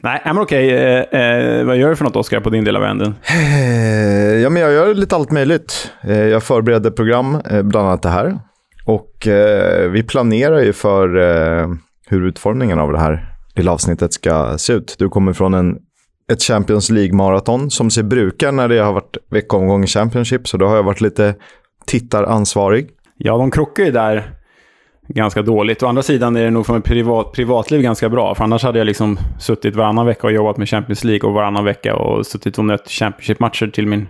Nej, men okej. Eh, eh, vad gör du för något, Oskar, på din del av änden? Eh, ja, men jag gör lite allt möjligt. Eh, jag förbereder program, bland annat det här. Och vi planerar ju för hur utformningen av det här lilla avsnittet ska se ut. Du kommer från en, ett Champions League-maraton som sig brukar när det har varit veckomgång i Championship, så då har jag varit lite tittaransvarig. Ja, de krockar ju där ganska dåligt. Å andra sidan är det nog för mitt privat, privatliv ganska bra. För annars hade jag liksom suttit varannan vecka och jobbat med Champions League och varannan vecka och suttit och nött Championship-matcher till min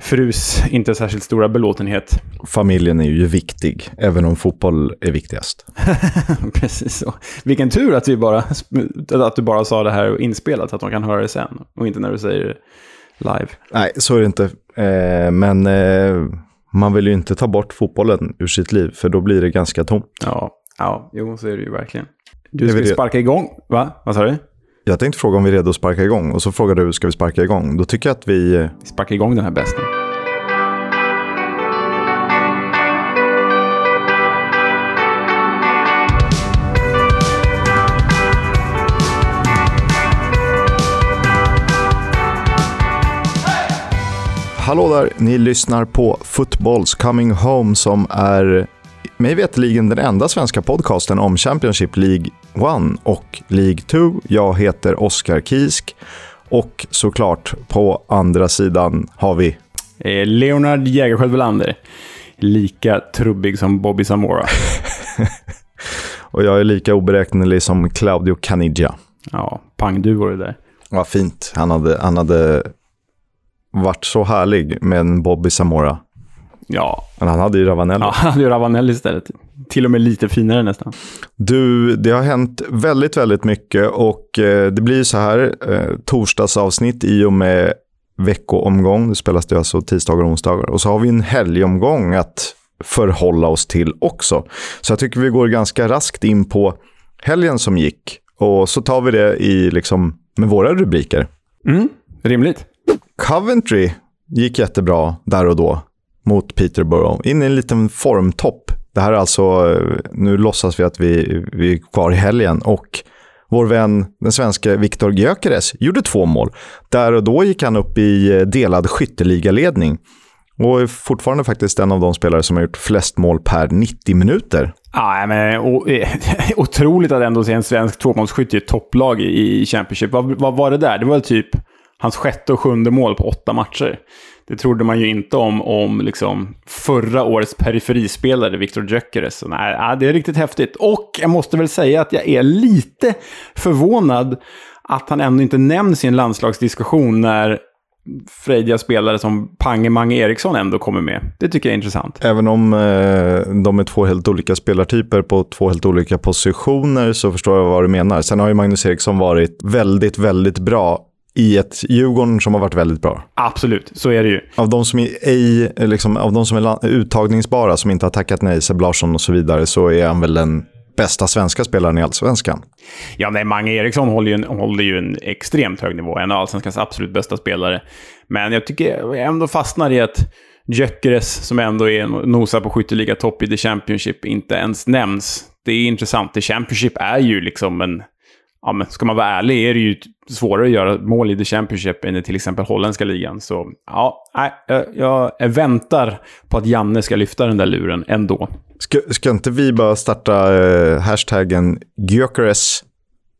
frus inte särskilt stora belåtenhet. Familjen är ju viktig, även om fotboll är viktigast. Precis så. Vilken tur att, vi bara, att du bara sa det här inspelat, så att de kan höra det sen. Och inte när du säger det live. Nej, så är det inte. Eh, men... Eh man vill ju inte ta bort fotbollen ur sitt liv, för då blir det ganska tomt. Ja, ja jo, så är det ju verkligen. Du ska sparka igång, va? Vad sa du? Jag tänkte fråga om vi är redo att sparka igång och så frågar du, ska vi sparka igång? Då tycker jag att vi... Vi sparkar igång den här bästen. Hallå där, ni lyssnar på Footballs Coming Home som är mig veterligen den enda svenska podcasten om Championship League 1 och League 2. Jag heter Oskar Kisk och såklart på andra sidan har vi eh, Leonard Jägerskiöld Welander. Lika trubbig som Bobby Zamora. och jag är lika oberäknelig som Claudio Caniggia. Ja, pang du var det där. Vad fint. Han hade, han hade varit så härlig med en Bobby Zamora. Ja. Men han hade ju Ravanelli. Ja, han hade ju Ravanelli istället. Till och med lite finare nästan. Du, det har hänt väldigt, väldigt mycket och eh, det blir så här. Eh, torsdagsavsnitt i och med veckoomgång. Det spelas det alltså tisdagar och onsdagar. Och så har vi en helgomgång att förhålla oss till också. Så jag tycker vi går ganska raskt in på helgen som gick. Och så tar vi det i liksom med våra rubriker. Mm, rimligt. Coventry gick jättebra där och då mot Peterborough. In i en liten formtopp. Det här är alltså, eh, nu låtsas vi att vi, vi är kvar i helgen och vår vän, den svenska Viktor Gyökeres, gjorde två mål. Där och då gick han upp i eh, delad skytteligaledning. Och är fortfarande faktiskt en av de spelare som har gjort flest mål per 90 minuter. Ja, men o, eh, otroligt att ändå se en svensk tvåmålsskytt i ett topplag i Championship. Vad, vad var det där? Det var typ hans sjätte och sjunde mål på åtta matcher. Det trodde man ju inte om, om liksom förra årets periferispelare Viktor Gyökeres. Nej, det är riktigt häftigt. Och jag måste väl säga att jag är lite förvånad att han ändå inte nämns i en landslagsdiskussion när frejdiga spelare som Pange Mange Eriksson ändå kommer med. Det tycker jag är intressant. Även om eh, de är två helt olika spelartyper på två helt olika positioner så förstår jag vad du menar. Sen har ju Magnus Eriksson varit väldigt, väldigt bra i ett Djurgården som har varit väldigt bra. Absolut, så är det ju. Av de som är, ej, liksom, av de som är uttagningsbara, som inte har tackat nej, Seb Larsson och så vidare, så är han väl den bästa svenska spelaren i allsvenskan. Ja, nej, Mange Eriksson håller ju, en, håller ju en extremt hög nivå. En av allsvenskans absolut bästa spelare. Men jag tycker jag ändå fastnar i att Gyökeres, som ändå är nosar på skytteliga topp i The Championship, inte ens nämns. Det är intressant. The Championship är ju liksom en ja, men ska man vara ärlig är det ju svårare att göra mål i The Championship än i till exempel holländska ligan. Så ja, jag, jag väntar på att Janne ska lyfta den där luren ändå. Ska, ska inte vi bara starta eh, hashtaggen Gyökeres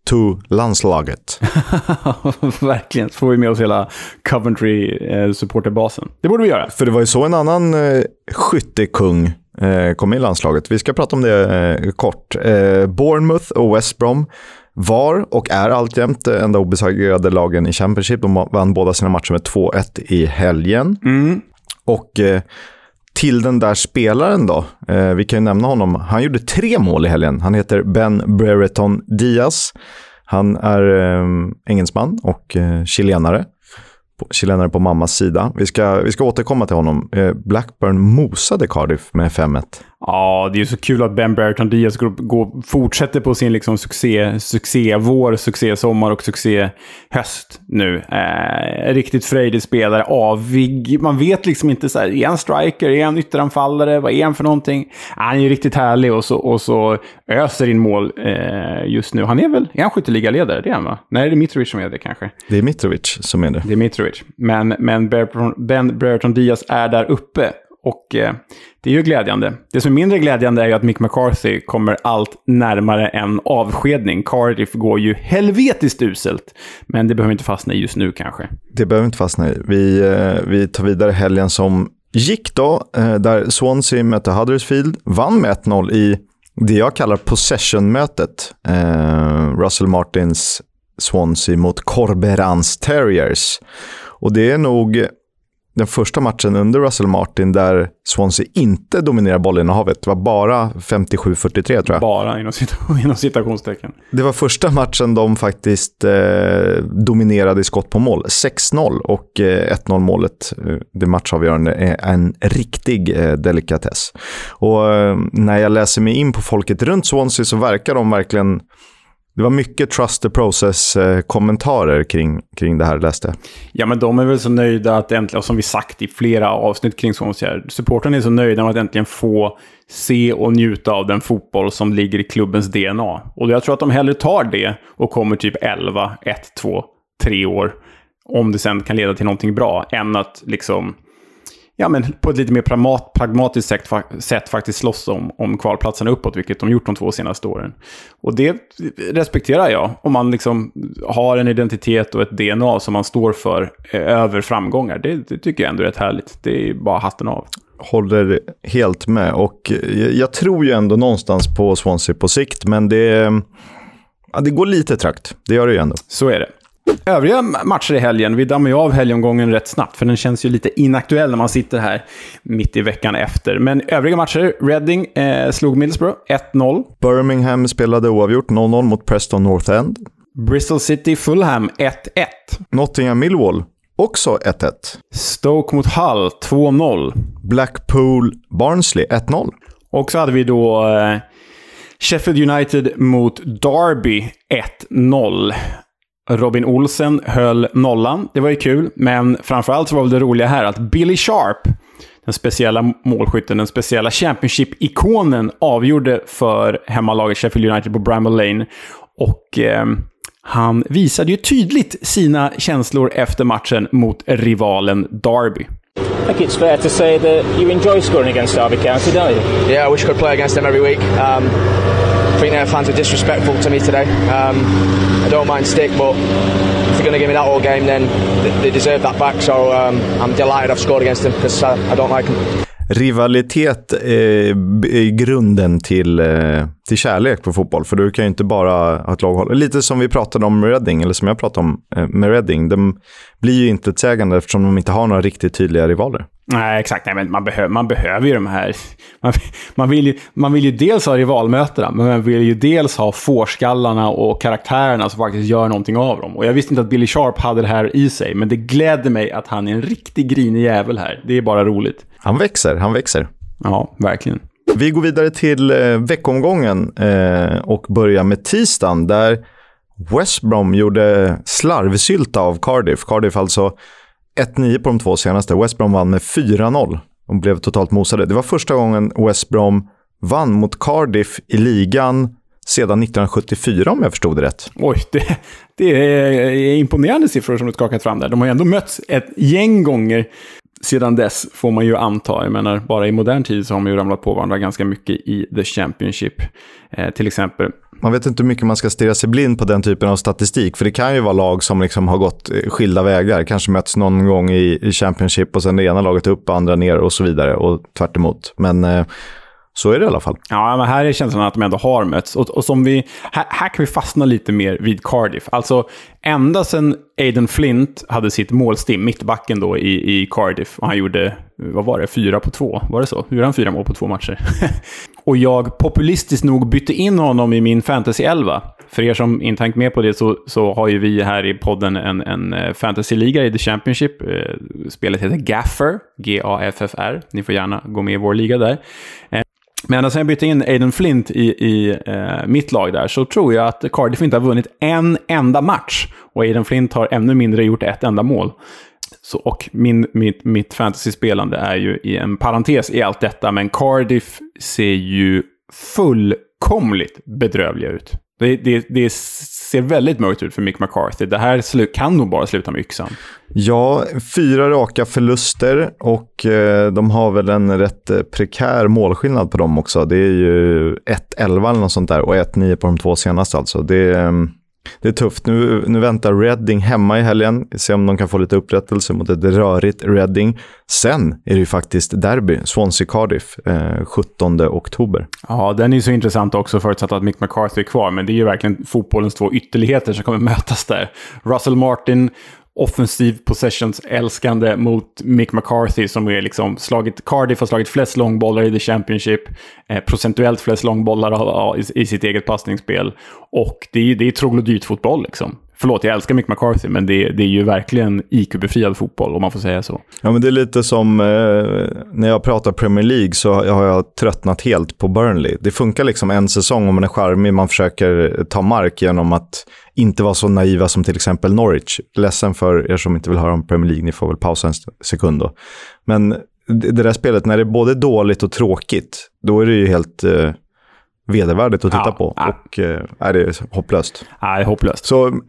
to landslaget? Verkligen, så får vi med oss hela Coventry-supporterbasen. Eh, det borde vi göra. För det var ju så en annan eh, skyttekung eh, kom i landslaget. Vi ska prata om det eh, kort. Eh, Bournemouth och West Brom var och är alltjämt enda obesegrade lagen i Championship. De vann båda sina matcher med 2-1 i helgen. Mm. Och eh, till den där spelaren då, eh, vi kan ju nämna honom. Han gjorde tre mål i helgen. Han heter Ben Brereton Diaz. Han är eh, engelsman och eh, chilenare. Chilenare på mammas sida. Vi ska, vi ska återkomma till honom. Eh, Blackburn mosade Cardiff med 5-1. Ja, det är ju så kul att Ben Bertrand Diaz går, går, fortsätter på sin liksom succé, succé vår, succé sommar och succé höst nu. Eh, riktigt frejdig spelare, avig. Man vet liksom inte så här, är han striker, är han ytteranfallare, vad är han för någonting? Han är ju riktigt härlig och så, och så öser in mål eh, just nu. Han är väl, är han skytteligaledare? Det är han va? Nej, det är Mitrovic som är det kanske. Det är Mitrovic som är det. Det är Mitrovic. Men, men Ben Bertrand Diaz är där uppe. Och eh, det är ju glädjande. Det som är mindre glädjande är ju att Mick McCarthy kommer allt närmare en avskedning. Cardiff går ju helvetiskt uselt. Men det behöver inte fastna i just nu kanske. Det behöver inte fastna i. Vi, eh, vi tar vidare helgen som gick då, eh, där Swansea mötte Huddersfield. Vann med 1-0 i det jag kallar possession-mötet. Eh, Russell Martins Swansea mot Corberans Terriers. Och det är nog den första matchen under Russell Martin där Swansea inte dominerar bollinnehavet. Det var bara 57-43 tror jag. Bara inom, inom citationstecken. Det var första matchen de faktiskt eh, dominerade i skott på mål. 6-0 och eh, 1-0 målet, eh, det matchavgörande, är en riktig eh, delikatess. Och eh, när jag läser mig in på folket runt Swansea så verkar de verkligen det var mycket trust the process-kommentarer eh, kring, kring det här, läste jag. Ja, men de är väl så nöjda att äntligen, och som vi sagt i flera avsnitt kring Swansea, supporten är så nöjda med att äntligen få se och njuta av den fotboll som ligger i klubbens DNA. Och jag tror att de hellre tar det och kommer typ 11, 1, 2, 3 år, om det sen kan leda till någonting bra, än att liksom ja, men på ett lite mer pragmatiskt sätt, sätt faktiskt slåss om, om kvalplatserna uppåt, vilket de gjort de två senaste åren. Och det respekterar jag, om man liksom har en identitet och ett DNA som man står för eh, över framgångar. Det, det tycker jag ändå är rätt härligt. Det är bara hatten av. Håller helt med. Och jag, jag tror ju ändå någonstans på Swansea på sikt, men det, ja, det går lite trakt. Det gör det ju ändå. Så är det. Övriga matcher i helgen, vi dammar ju av helgomgången rätt snabbt, för den känns ju lite inaktuell när man sitter här mitt i veckan efter. Men övriga matcher, Reading eh, slog Middlesbrough 1-0. Birmingham spelade oavgjort 0-0 mot Preston North End. Bristol City Fulham 1-1. Nottingham Millwall också 1-1. Stoke mot Hull 2-0. Blackpool Barnsley 1-0. Och så hade vi då eh, Sheffield United mot Derby 1-0. Robin Olsen höll nollan. Det var ju kul, men framförallt så var väl det roliga här att Billy Sharp, den speciella målskytten, den speciella Championship-ikonen, avgjorde för hemmalaget Sheffield United på Bramall Lane. Och eh, han visade ju tydligt sina känslor efter matchen mot rivalen Derby. I think it's fair to say that you enjoy scoring against Derby County, don't you? Yeah, I wish I could play against them every week. Um, think their fans were disrespectful to me today. Um, I don't mind stick, but if they're going to give me that all game, then they deserve that back. So um, I'm delighted I've scored against them because I, I don't like them. Rivalitet eh, är grunden till, eh, till kärlek på fotboll. För du kan ju inte bara ha ett lag Lite som vi pratade om med Reading, eller som jag pratade om eh, med Reading. De blir ju inte eftersom de inte har några riktigt tydliga rivaler. Nej, exakt. Nej, men man, behöver, man behöver ju de här... Man, man, vill ju, man vill ju dels ha rivalmötena, men man vill ju dels ha fårskallarna och karaktärerna som faktiskt gör någonting av dem. Och jag visste inte att Billy Sharp hade det här i sig, men det gläder mig att han är en riktig grinig jävel här. Det är bara roligt. Han växer, han växer. Ja, verkligen. Vi går vidare till eh, veckomgången eh, och börjar med tisdagen där West Brom gjorde slarvsylta av Cardiff. Cardiff alltså 1-9 på de två senaste. West Brom vann med 4-0 och blev totalt mosade. Det var första gången West Brom vann mot Cardiff i ligan sedan 1974 om jag förstod det rätt. Oj, det, det är imponerande siffror som du skakat fram där. De har ju ändå mötts ett gäng gånger sedan dess, får man ju anta. Jag menar, bara i modern tid så har man ju ramlat på varandra ganska mycket i The Championship. Eh, till exempel man vet inte hur mycket man ska stirra sig blind på den typen av statistik. För det kan ju vara lag som liksom har gått eh, skilda vägar. Kanske möts någon gång i, i Championship och sen det ena laget upp, andra ner och så vidare. Och tvärt emot. Men eh, så är det i alla fall. Ja, men här är känslan att de ändå har mötts. Och, och som vi, här, här, kan vi fastna lite mer vid Cardiff. Alltså, ända sedan Aiden Flint hade sitt målstim, mittbacken då i, i Cardiff, och han gjorde, vad var det, fyra på två? Var det så? Gjorde han fyra mål på två matcher? och jag populistiskt nog bytte in honom i min fantasy 11. För er som inte hängt med på det så, så har ju vi här i podden en, en fantasyliga fantasy-liga i The Championship. Eh, spelet heter Gaffer, G-A-F-F-R. Ni får gärna gå med i vår liga där. Eh, men ända sen jag bytte in Aiden Flint i, i eh, mitt lag där så tror jag att Cardiff inte har vunnit en enda match. Och Aiden Flint har ännu mindre gjort ett enda mål. Så, och min, mitt, mitt fantasy-spelande är ju i en parentes i allt detta, men Cardiff ser ju fullkomligt bedrövliga ut. Det, det, det, ser väldigt mörkt ut för Mick McCarthy. Det här kan nog bara sluta med yxan. Ja, fyra raka förluster och eh, de har väl en rätt eh, prekär målskillnad på dem också. Det är ju 1-11 eller något sånt där och 1-9 på de två senaste alltså. Det, ehm, det är tufft. Nu, nu väntar Reading hemma i helgen. Se om de kan få lite upprättelse mot ett rörigt Reading. Sen är det ju faktiskt derby, Swansea-Cardiff, eh, 17 oktober. Ja, den är ju så intressant också förutsatt att Mick McCarthy är kvar. Men det är ju verkligen fotbollens två ytterligheter som kommer mötas där. Russell Martin offensiv possessions-älskande mot Mick McCarthy som är liksom slagit, Cardiff har slagit flest långbollar i the Championship, eh, procentuellt flest långbollar i, i, sitt eget passningsspel. Och det är, det är troglodytfotboll liksom. Förlåt, jag älskar Mick McCarthy, men det, det är ju verkligen IQ-befriad fotboll, om man får säga så. Ja, men det är lite som eh, när jag pratar Premier League så har jag tröttnat helt på Burnley. Det funkar liksom en säsong om man är charmig, man försöker ta mark genom att inte vara så naiva som till exempel Norwich. Ledsen för er som inte vill höra om Premier League, ni får väl pausa en sekund då. Men det där spelet, när det är både dåligt och tråkigt, då är det ju helt eh, vedervärdigt att titta ja, på. Ja. Och eh, är det hopplöst. Ja, det är hopplöst. Så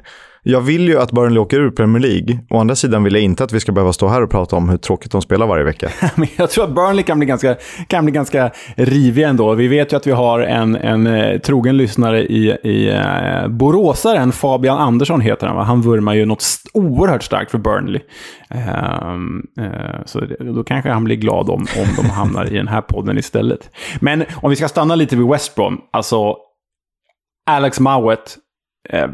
jag vill ju att Burnley åker ur Premier League. Å andra sidan vill jag inte att vi ska behöva stå här och prata om hur tråkigt de spelar varje vecka. Men jag tror att Burnley kan bli ganska, kan bli ganska riviga ändå. Vi vet ju att vi har en, en eh, trogen lyssnare i, i eh, boråsaren, Fabian Andersson heter han. Va? Han vurmar ju något oerhört starkt för Burnley. Uh, uh, så det, då kanske han blir glad om, om de hamnar i den här podden istället. Men om vi ska stanna lite vid West Brom, alltså Alex Mowat, eh,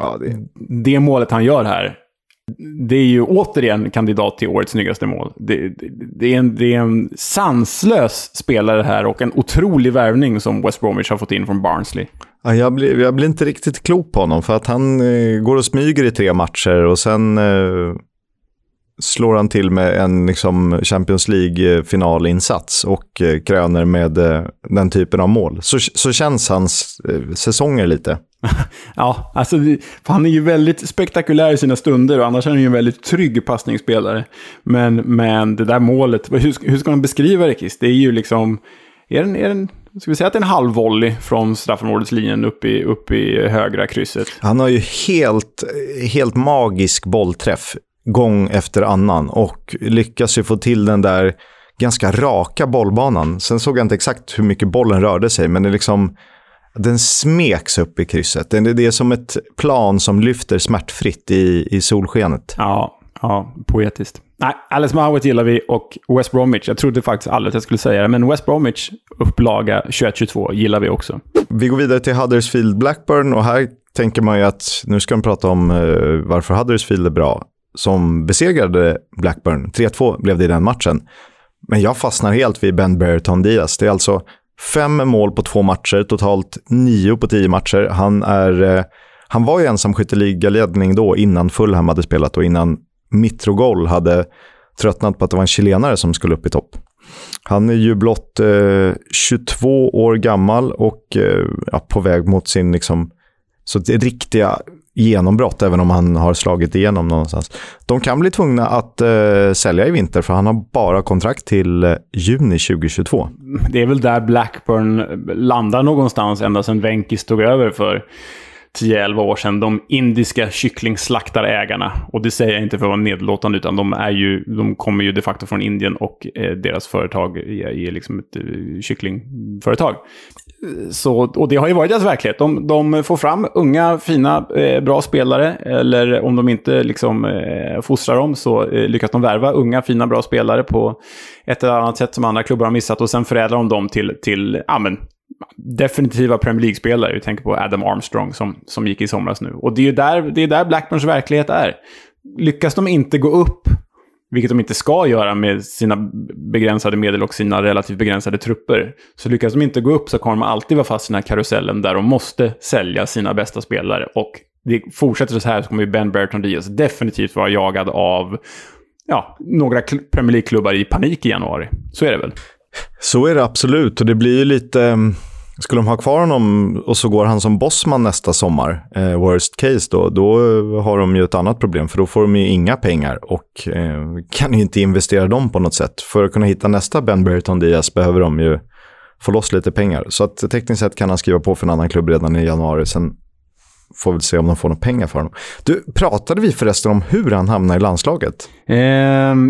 Ja, det... det målet han gör här, det är ju återigen kandidat till årets snyggaste mål. Det, det, det, är en, det är en sanslös spelare här och en otrolig värvning som West Bromwich har fått in från Barnsley. Ja, jag, blir, jag blir inte riktigt klok på honom för att han eh, går och smyger i tre matcher och sen eh, slår han till med en liksom, Champions League-finalinsats och eh, kröner med eh, den typen av mål. Så, så känns hans eh, säsonger lite. ja, alltså han är ju väldigt spektakulär i sina stunder och annars är han ju en väldigt trygg passningsspelare. Men, men det där målet, hur, hur ska man beskriva det Chris? Det är ju liksom, är den, är den, ska vi säga att det är en halv volley från straffområdeslinjen upp i, upp i högra krysset? Han har ju helt, helt magisk bollträff gång efter annan och lyckas ju få till den där ganska raka bollbanan. Sen såg jag inte exakt hur mycket bollen rörde sig, men det liksom den smeks upp i krysset. Det är som ett plan som lyfter smärtfritt i, i solskenet. Ja, ja, poetiskt. Nej, Alice Mowat gillar vi och West Bromwich. Jag trodde faktiskt aldrig att jag skulle säga det, men West Bromwich upplaga 21-22 gillar vi också. Vi går vidare till Huddersfield Blackburn och här tänker man ju att nu ska de prata om uh, varför Huddersfield är bra. Som besegrade Blackburn. 3-2 blev det i den matchen. Men jag fastnar helt vid Ben Baryton Diaz. Det är alltså Fem mål på två matcher, totalt nio på tio matcher. Han, är, eh, han var ju ensam ledning då innan Fulham hade spelat och innan Mitrogol hade tröttnat på att det var en chilenare som skulle upp i topp. Han är ju blott eh, 22 år gammal och eh, ja, på väg mot sin liksom, så det riktiga genombrott, även om han har slagit igenom någonstans. De kan bli tvungna att eh, sälja i vinter, för han har bara kontrakt till eh, juni 2022. Det är väl där Blackburn landar någonstans ända sedan Wenkis stod över för 10-11 år sedan, de indiska kycklingslaktarägarna. Och det säger jag inte för att vara nedlåtande, utan de, är ju, de kommer ju de facto från Indien och eh, deras företag är, är liksom ett eh, kycklingföretag. Så, och det har ju varit deras verklighet. De, de får fram unga, fina, eh, bra spelare. Eller om de inte liksom, eh, fostrar dem så eh, lyckas de värva unga, fina, bra spelare på ett eller annat sätt som andra klubbar har missat. Och sen förädlar de dem till, till ja, men, definitiva Premier League-spelare. Vi tänker på Adam Armstrong som, som gick i somras nu. Och det är ju där, det är där Blackburns verklighet är. Lyckas de inte gå upp, vilket de inte ska göra med sina begränsade medel och sina relativt begränsade trupper, så lyckas de inte gå upp så kommer de alltid vara fast i den här karusellen där de måste sälja sina bästa spelare. Och det fortsätter så här så kommer ju Ben Bertrand Diaz definitivt vara jagad av ja, några Premier League-klubbar i panik i januari. Så är det väl. Så är det absolut och det blir ju lite... Mm, skulle de ha kvar honom och så går han som bossman nästa sommar, eh, worst case då, då har de ju ett annat problem för då får de ju inga pengar och eh, kan ju inte investera dem på något sätt. För att kunna hitta nästa Ben Burton Diaz behöver de ju få loss lite pengar. Så att tekniskt sett kan han skriva på för en annan klubb redan i januari. Sen får vi se om de får några pengar för honom. Du, pratade vi förresten om hur han hamnar i landslaget? Eh,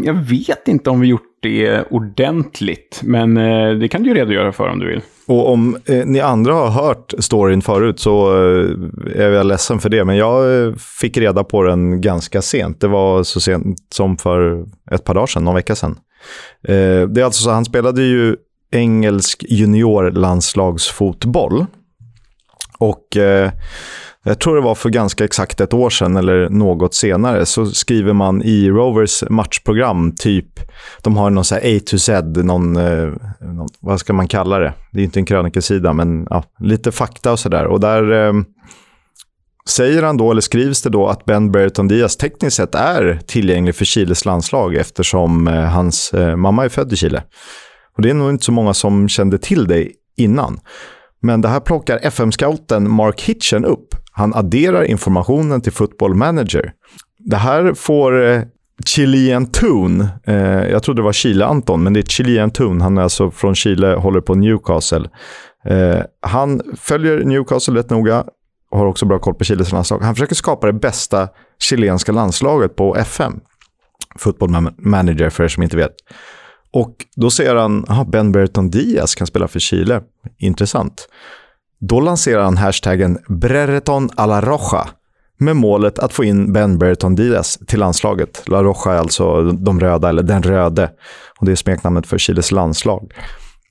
jag vet inte om vi gjort det ordentligt, men eh, det kan du ju redogöra för om du vill. Och om eh, ni andra har hört storyn förut så eh, är jag ledsen för det. Men jag eh, fick reda på den ganska sent. Det var så sent som för ett par dagar sedan, någon vecka sedan. Eh, det är alltså så han spelade ju engelsk juniorlandslagsfotboll. Och eh, jag tror det var för ganska exakt ett år sedan eller något senare så skriver man i Rovers matchprogram typ, de har någon så här A to Z, någon, eh, någon vad ska man kalla det? Det är inte en krönikesida men ja, lite fakta och sådär. Och där eh, säger han då, eller skrivs det då, att Ben Brereton Diaz tekniskt sett är tillgänglig för Chiles landslag eftersom eh, hans eh, mamma är född i Chile. Och det är nog inte så många som kände till det innan. Men det här plockar FM-scouten Mark Hitchen upp. Han adderar informationen till Football Manager. Det här får eh, Chilean Toon, eh, jag trodde det var Chile-Anton, men det är Chilean Toon. Han är alltså från Chile, håller på Newcastle. Eh, han följer Newcastle rätt noga och har också bra koll på Chiles landslag. Han försöker skapa det bästa chilenska landslaget på FM. Football Manager för er som inte vet. Och då ser han, aha, Ben Berton Diaz kan spela för Chile. Intressant. Då lanserar han hashtaggen Brereton a la Roja med målet att få in Ben Brereton Diaz till landslaget. La Roja är alltså de röda, eller den röde. Och det är smeknamnet för Chiles landslag.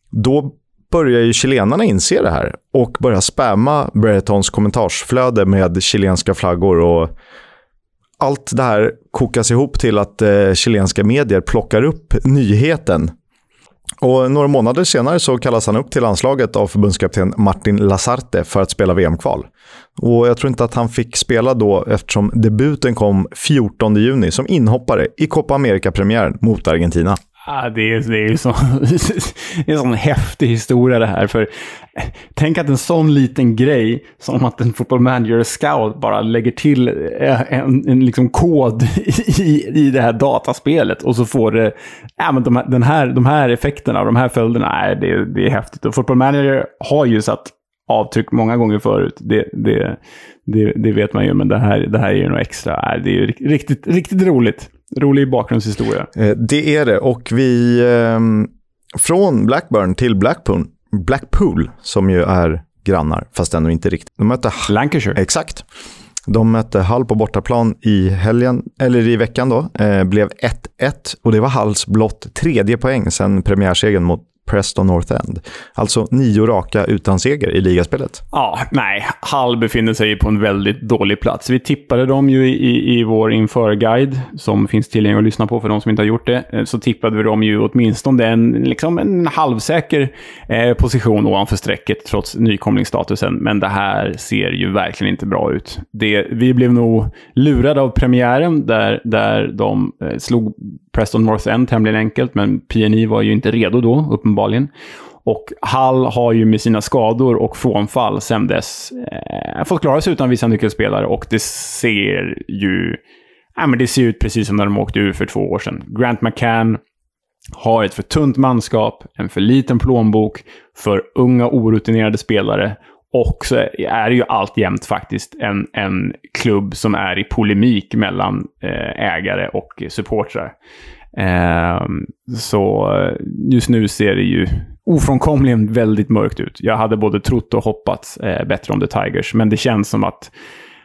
Då börjar ju chilenarna inse det här och börjar spamma Breretons kommentarsflöde med chilenska flaggor och allt det här kokas ihop till att eh, chilenska medier plockar upp nyheten. Och några månader senare så kallas han upp till landslaget av förbundskapten Martin Lasarte för att spela VM-kval. Och jag tror inte att han fick spela då eftersom debuten kom 14 juni som inhoppare i Copa America-premiären mot Argentina. Ah, det, är, det är ju så, det är en sån häftig historia det här. För tänk att en sån liten grej som att en football manager scout bara lägger till eh, en, en liksom kod i, i det här dataspelet och så får det ja, men de, här, den här, de här effekterna och de här följderna. Nej, det, det är häftigt. Och football manager har ju satt avtryck många gånger förut. Det, det, det, det vet man ju, men det här, det här är ju något extra. Nej, Det är ju riktigt, riktigt roligt. Rolig bakgrundshistoria. Eh, Det är det och vi ehm, från Blackburn till Blackpool, Blackpool som ju är grannar, fast ändå inte riktigt. De mötte Lancashire. Exakt. De mötte Hull på bortaplan i helgen, eller i veckan då. Eh, blev 1-1 och det var Hulls blott tredje poäng sedan premiärsegern mot Preston North End. Alltså nio raka utan seger i ligaspelet. Ja, nej. Hall befinner sig på en väldigt dålig plats. Vi tippade dem ju i, i vår införguide, som finns tillgänglig att lyssna på för de som inte har gjort det. Eh, så tippade vi dem ju åtminstone en, liksom en halvsäker eh, position ovanför strecket, trots nykomlingsstatusen. Men det här ser ju verkligen inte bra ut. Det, vi blev nog lurade av premiären, där, där de eh, slog Preston North End tämligen enkelt, men PNI var ju inte redo då, uppenbarligen. Och Hall har ju med sina skador och frånfall sedan dess eh, fått klara sig utan vissa nyckelspelare och det ser ju... Ja, men det ser ut precis som när de åkte ur för två år sedan. Grant McCann har ett för tunt manskap, en för liten plånbok, för unga orutinerade spelare och så är det ju alltjämt faktiskt en, en klubb som är i polemik mellan eh, ägare och supportrar. Ehm, så eh, just nu ser det ju ofrånkomligen väldigt mörkt ut. Jag hade både trott och hoppats eh, bättre om The Tigers, men det känns som att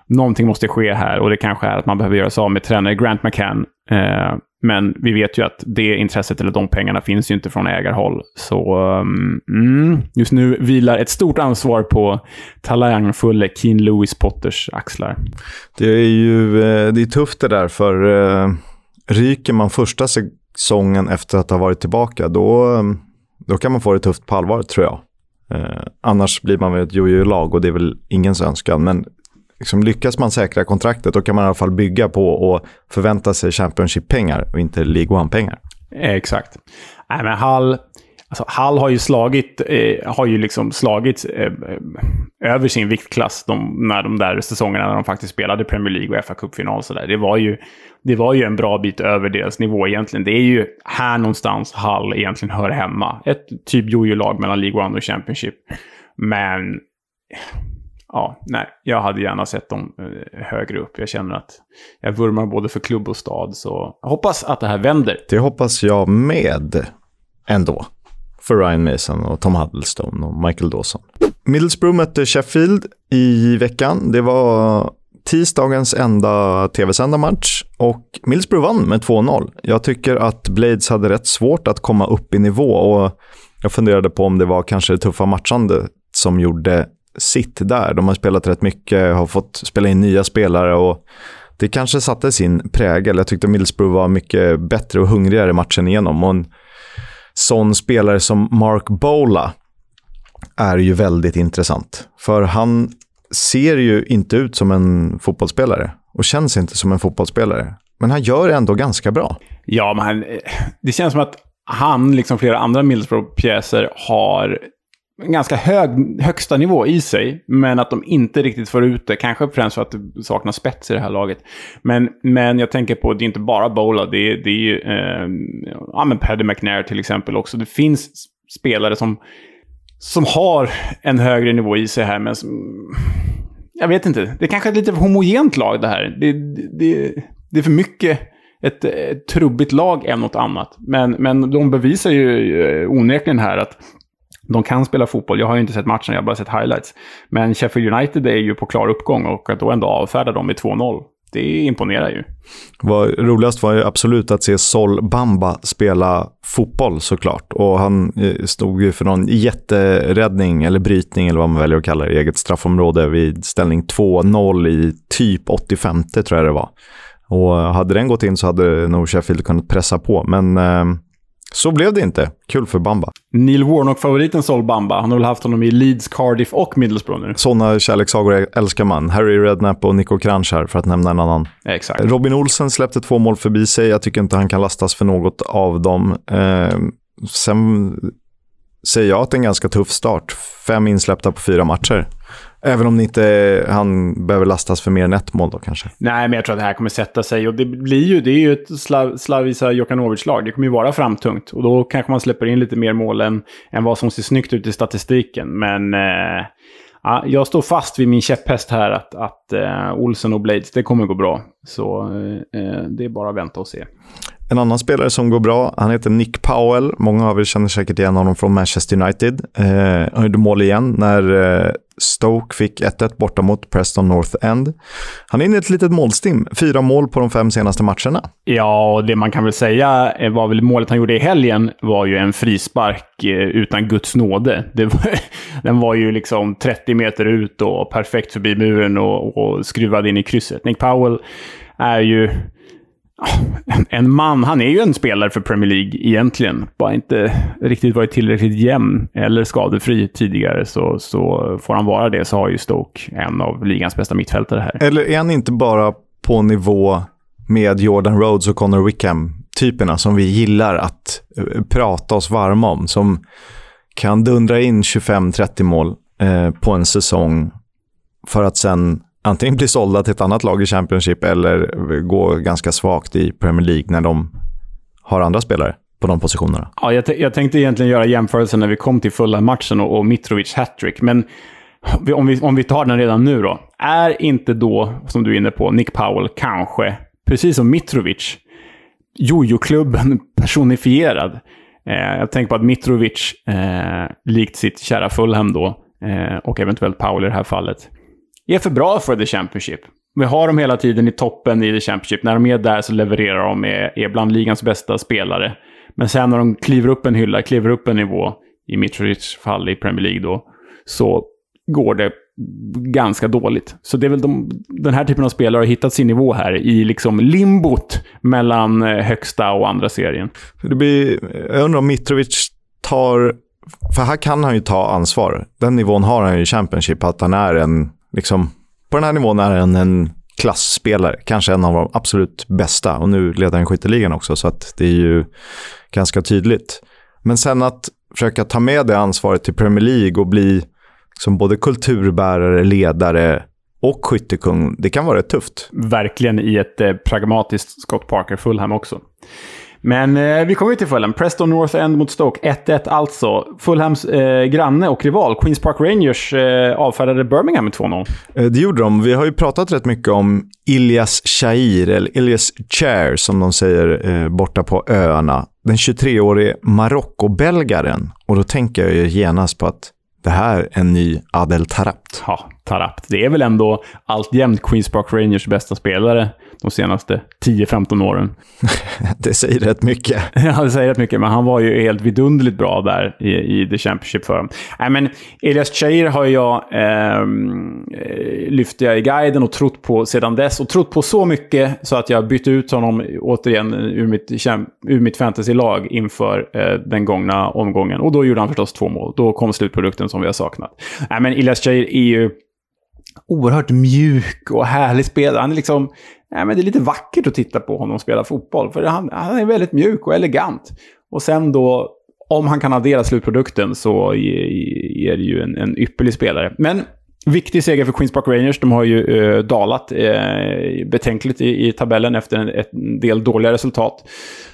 någonting måste ske här och det kanske är att man behöver göra sig av med tränare Grant McCann. Eh, men vi vet ju att det intresset eller de pengarna finns ju inte från ägarhåll. Så ehm, mm, just nu vilar ett stort ansvar på talangfulle Keen Lewis Potters axlar. Det är ju eh, det är tufft det där, för ryker man första säsongen efter att ha varit tillbaka, då, då kan man få det tufft på allvar, tror jag. Eh, annars blir man väl ett jojo-lag och det är väl ingens önskan. Men liksom, lyckas man säkra kontraktet, då kan man i alla fall bygga på och förvänta sig Championship-pengar och inte League One-pengar. Eh, exakt. Nej, men Hall, Alltså, Hall har ju slagit, eh, har ju liksom slagit eh, eh, över sin viktklass de, när de där säsongerna när de faktiskt spelade Premier League och fa Cup-final. Det, var ju, det var ju en bra bit över deras nivå egentligen. Det är ju här någonstans Hall egentligen hör hemma. Ett typ jojo-lag mellan League One och Championship. Men ja, nej, jag hade gärna sett dem eh, högre upp. Jag känner att jag vurmar både för klubb och stad, så jag hoppas att det här vänder. Det hoppas jag med ändå. För Ryan Mason och Tom Huddlestone och Michael Dawson. Middlesbrough mötte Sheffield i veckan. Det var tisdagens enda tv-sända match och Middlesbrough vann med 2-0. Jag tycker att Blades hade rätt svårt att komma upp i nivå och jag funderade på om det var kanske det tuffa matchandet som gjorde sitt där. De har spelat rätt mycket, har fått spela in nya spelare och det kanske satte sin prägel. Jag tyckte Middlesbrough var mycket bättre och hungrigare matchen igenom. Och en sån spelare som Mark Bola är ju väldigt intressant. För han ser ju inte ut som en fotbollsspelare och känns inte som en fotbollsspelare. Men han gör det ändå ganska bra. Ja, men eh, det känns som att han, liksom flera andra Middlesbrough-pjäser, har en ganska hög högsta nivå i sig, men att de inte riktigt får ut det. Kanske främst för att det saknas spets i det här laget. Men, men jag tänker på, det är inte bara Bola, det är, det är ju eh, ja, men Paddy McNair till exempel också. Det finns spelare som, som har en högre nivå i sig här, men som, jag vet inte. Det är kanske är ett lite homogent lag det här. Det, det, det är för mycket ett, ett trubbigt lag än något annat. Men, men de bevisar ju eh, onekligen här att de kan spela fotboll. Jag har ju inte sett matchen, jag har bara sett highlights. Men Sheffield United är ju på klar uppgång och att då ändå avfärda dem med 2-0. Det imponerar ju. Vad roligast var ju absolut att se Sol Bamba spela fotboll såklart. Och han eh, stod ju för någon jätteräddning eller brytning eller vad man väljer att kalla det eget straffområde vid ställning 2-0 i typ 85 tror jag det var. Och hade den gått in så hade nog Sheffield kunnat pressa på. Men eh, så blev det inte. Kul för Bamba. Neil Warnock-favoriten Sol Bamba. Han har väl haft honom i Leeds, Cardiff och Middlesbrough nu. Sådana kärlekssagor älskar man. Harry Redknapp och Nico Kranjčar för att nämna en annan. Exakt. Robin Olsen släppte två mål förbi sig. Jag tycker inte han kan lastas för något av dem. Eh, sen säger jag att det är en ganska tuff start. Fem insläppta på fyra matcher. Även om inte han behöver lastas för mer än ett mål då kanske. Nej, men jag tror att det här kommer sätta sig. Och det blir ju, det är ju ett Slav, Slavisa Jokanovic-lag. Det kommer ju vara framtungt. Och då kanske man släpper in lite mer mål än, än vad som ser snyggt ut i statistiken. Men eh, ja, jag står fast vid min käpphäst här att, att eh, Olsen och Blades, det kommer gå bra. Så eh, eh det är bara att vänta och se. En annan spelare som går bra, han heter Nick Powell. Många av er känner säkert igen honom från Manchester United. Eh, han gjorde mål igen när eh, Stoke fick 1-1 borta mot Preston North End. Han är inne i ett litet målstim. Fyra mål på de fem senaste matcherna. Ja, och det man kan väl säga eh, var väl målet han gjorde i helgen var ju en frispark eh, utan Guds nåde. Var, den var ju liksom 30 meter ut och perfekt förbi muren och, och skruvad in i krysset. Nick Powell är ju en man, han är ju en spelare för Premier League egentligen. Bara inte riktigt varit tillräckligt jämn eller skadefri tidigare. Så, så får han vara det så har ju Stoke en av ligans bästa mittfältare här. Eller är han inte bara på nivå med Jordan Rhodes och Connor Wickham? Typerna som vi gillar att eh, prata oss varma om. Som kan dundra in 25-30 mål eh, på en säsong för att sen antingen bli sålda till ett annat lag i Championship eller gå ganska svagt i Premier League när de har andra spelare på de positionerna. Ja, jag, jag tänkte egentligen göra jämförelsen när vi kom till fulla matchen och, och Mitrovic hattrick, men om vi, om vi tar den redan nu då. Är inte då, som du är inne på, Nick Powell kanske, precis som Mitrovic, jojo-klubben personifierad? Eh, jag tänker på att Mitrovic, eh, likt sitt kära Fulham då, eh, och eventuellt Powell i det här fallet, är för bra för The Championship. Vi har dem hela tiden i toppen i The Championship. När de är där så levererar de, är, är bland ligans bästa spelare. Men sen när de kliver upp en hylla, kliver upp en nivå, i Mitrovics fall i Premier League då, så går det ganska dåligt. Så det är väl de, den här typen av spelare har hittat sin nivå här i liksom limbot mellan eh, högsta och andra serien. Det blir, jag undrar om Mitrovic tar, för här kan han ju ta ansvar. Den nivån har han ju i Championship, att han är en liksom, på den här nivån är han en klassspelare. Kanske en av de absolut bästa. Och nu leder han skytteligan också, så att det är ju ganska tydligt. Men sen att försöka ta med det ansvaret till Premier League och bli som både kulturbärare, ledare och skyttekung, det kan vara rätt tufft. Verkligen i ett eh, pragmatiskt Scott Parker Fulham också. Men eh, vi kommer till Fulham. Preston North End mot Stoke. 1-1 alltså. Fulhams eh, granne och rival, Queens Park Rangers, eh, avfärdade Birmingham med 2-0. Eh, det gjorde de. Vi har ju pratat rätt mycket om Ilias Chair, eller Ilias Chair som de säger eh, borta på öarna. Den 23-årige Marocko-belgaren. Och då tänker jag ju genast på att det här är en ny Adel Tarabt. Ja, Tarabt. Det är väl ändå alltjämt Queens Park Rangers bästa spelare de senaste 10-15 åren. det säger rätt mycket. ja, det säger rätt mycket, men han var ju helt vidunderligt bra där i, i The Championship för dem. Nej, men Elias Cheir har jag ehm, eh, lyft jag i guiden och trott på sedan dess. Och trott på så mycket så att jag bytte ut honom återigen ur mitt, ur mitt fantasy-lag inför eh, den gångna omgången. Och då gjorde han förstås två mål. Då kom slutprodukten som vi har saknat. Nej, men Elias Cheir är ju oerhört mjuk och härlig spelare. Han är liksom nej, men det är lite vackert att titta på honom spela fotboll. För han, han är väldigt mjuk och elegant. Och sen då, om han kan addera slutprodukten så är det ju en, en ypperlig spelare. Men Viktig seger för Queens Park Rangers. De har ju eh, dalat eh, betänkligt i, i, tabellen efter en, en, del dåliga resultat.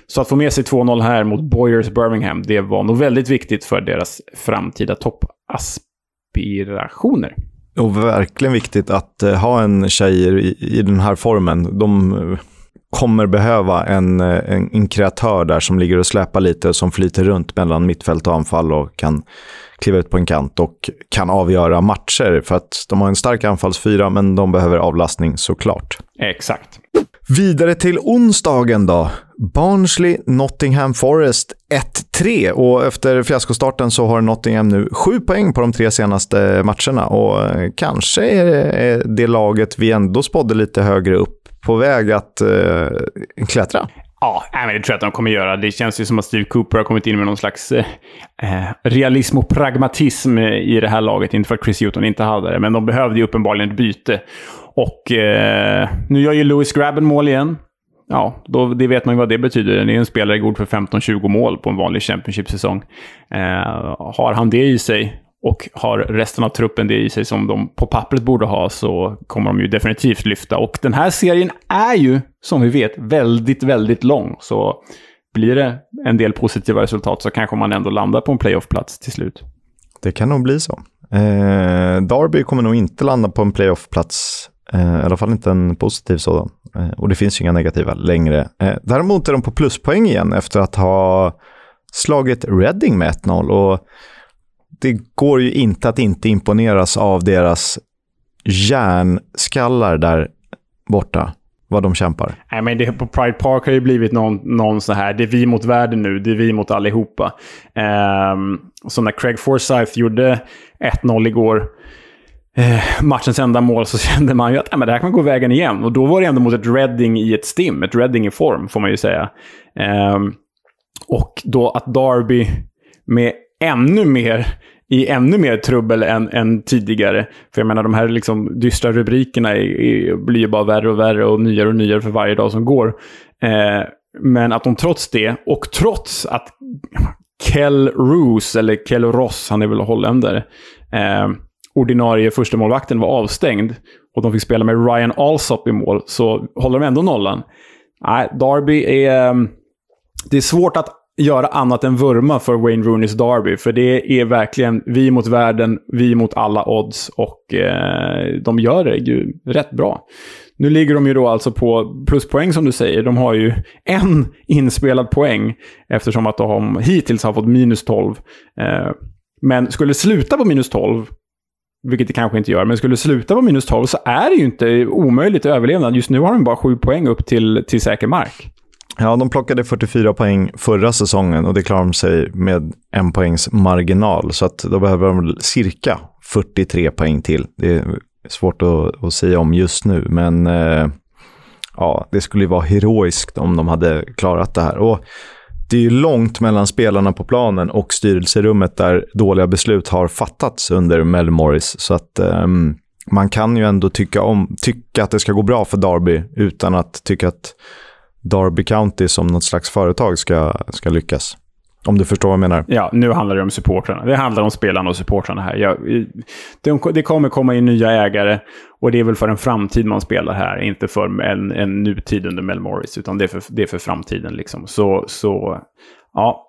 Så att få med sig 2-0 här mot Boyers Birmingham, det var nog väldigt viktigt för deras framtida toppaspirationer. Och verkligen viktigt att uh, ha en tjejer i, i, den här formen. De uh, kommer behöva en, uh, en, en, kreatör där som ligger och släpar lite, som flyter runt mellan mittfält och anfall och kan kliva ut på en kant och kan avgöra matcher. För att de har en stark anfallsfyra, men de behöver avlastning såklart. Exakt. Vidare till onsdagen då. Barnsley, Nottingham Forest 1-3 och efter fiaskostarten så har Nottingham nu sju poäng på de tre senaste matcherna och eh, kanske är det laget vi ändå spådde lite högre upp på väg att eh, klättra. Ja, men det tror jag att de kommer göra. Det känns ju som att Steve Cooper har kommit in med någon slags eh, eh realism och pragmatism eh, i det här laget. Inte för att Chris Hewton inte hade det, men de behövde ju uppenbarligen ett byte. Och eh, nu gör ju Lewis Grabben mål igen. Ja, då, det vet man ju vad det betyder. Det är en spelare god för 15-20 mål på en vanlig Championship-säsong. Eh, har han det i sig och har resten av truppen det i sig som de på pappret borde ha så kommer de ju definitivt lyfta. Och den här serien är ju, som vi vet, väldigt, väldigt lång. Så blir det en del positiva resultat så kanske man ändå landar på en playoff-plats till slut. Det kan nog bli så. Eh, Darby kommer nog inte landa på en playoff-plats Eh, I alla fall inte en positiv sådan. Eh, och det finns ju inga negativa längre. Eh, däremot är de på pluspoäng igen efter att ha slagit Reading med 1-0. Och det går ju inte att inte imponeras av deras järnskallar där borta. Vad de kämpar. Nej, men det, på Pride Park har ju blivit någon, någon så här, det är vi mot världen nu, det är vi mot allihopa. Ehm, um, så när Craig Forsyth gjorde 1-0 igår, eh, matchens enda mål så kände man ju att äh, men det här kan gå vägen igen. Och då var det ändå mot ett Reading i ett stim, ett Reading i form får man ju säga. Eh, och då att Derby med ännu mer i ännu mer trubbel än, än tidigare. För jag menar, de här liksom dystra rubrikerna är, är, blir ju bara värre och värre och nyare och nyare för varje dag som går. Eh, men att de trots det, och trots att Kell Roos, eller Kell Ross, han är väl holländare, eh, ordinarie första målvakten var avstängd och de fick spela med Ryan Alsop i mål, så håller de ändå nollan. Nej, Derby är... Ehm, det är svårt att göra annat än vurma för Wayne Rooneys Derby. För det är verkligen vi mot världen, vi mot alla odds och eh, de gör det ju rätt bra. Nu ligger de ju då alltså på pluspoäng som du säger. De har ju en inspelad poäng eftersom att de hittills har fått minus 12. Eh, men skulle sluta på minus 12 vilket det kanske inte gör, men skulle det sluta på minus 12 så är det ju inte omöjligt att överleva. Just nu har de bara 7 poäng upp till, till säker mark. Ja, de plockade 44 poäng förra säsongen och det klarar de sig med en poängs marginal. Så att då behöver de cirka 43 poäng till. Det är svårt att, att säga om just nu, men eh, ja, det skulle ju vara heroiskt om de hade klarat det här. Och det är ju långt mellan spelarna på planen och styrelserummet där dåliga beslut har fattats under Mel Morris. Så att um, man kan ju ändå tycka, om, tycka att det ska gå bra för Derby utan att tycka att Derby County som något slags företag ska, ska lyckas. Om du förstår vad jag menar. Ja, nu handlar det om supportrarna. Det handlar om spelarna och supportrarna här. Jag, de, det kommer komma in nya ägare och det är väl för en framtid man spelar här, inte för en, en nutid under Mel Morris, utan det är för, det är för framtiden. Liksom. Så, så ja,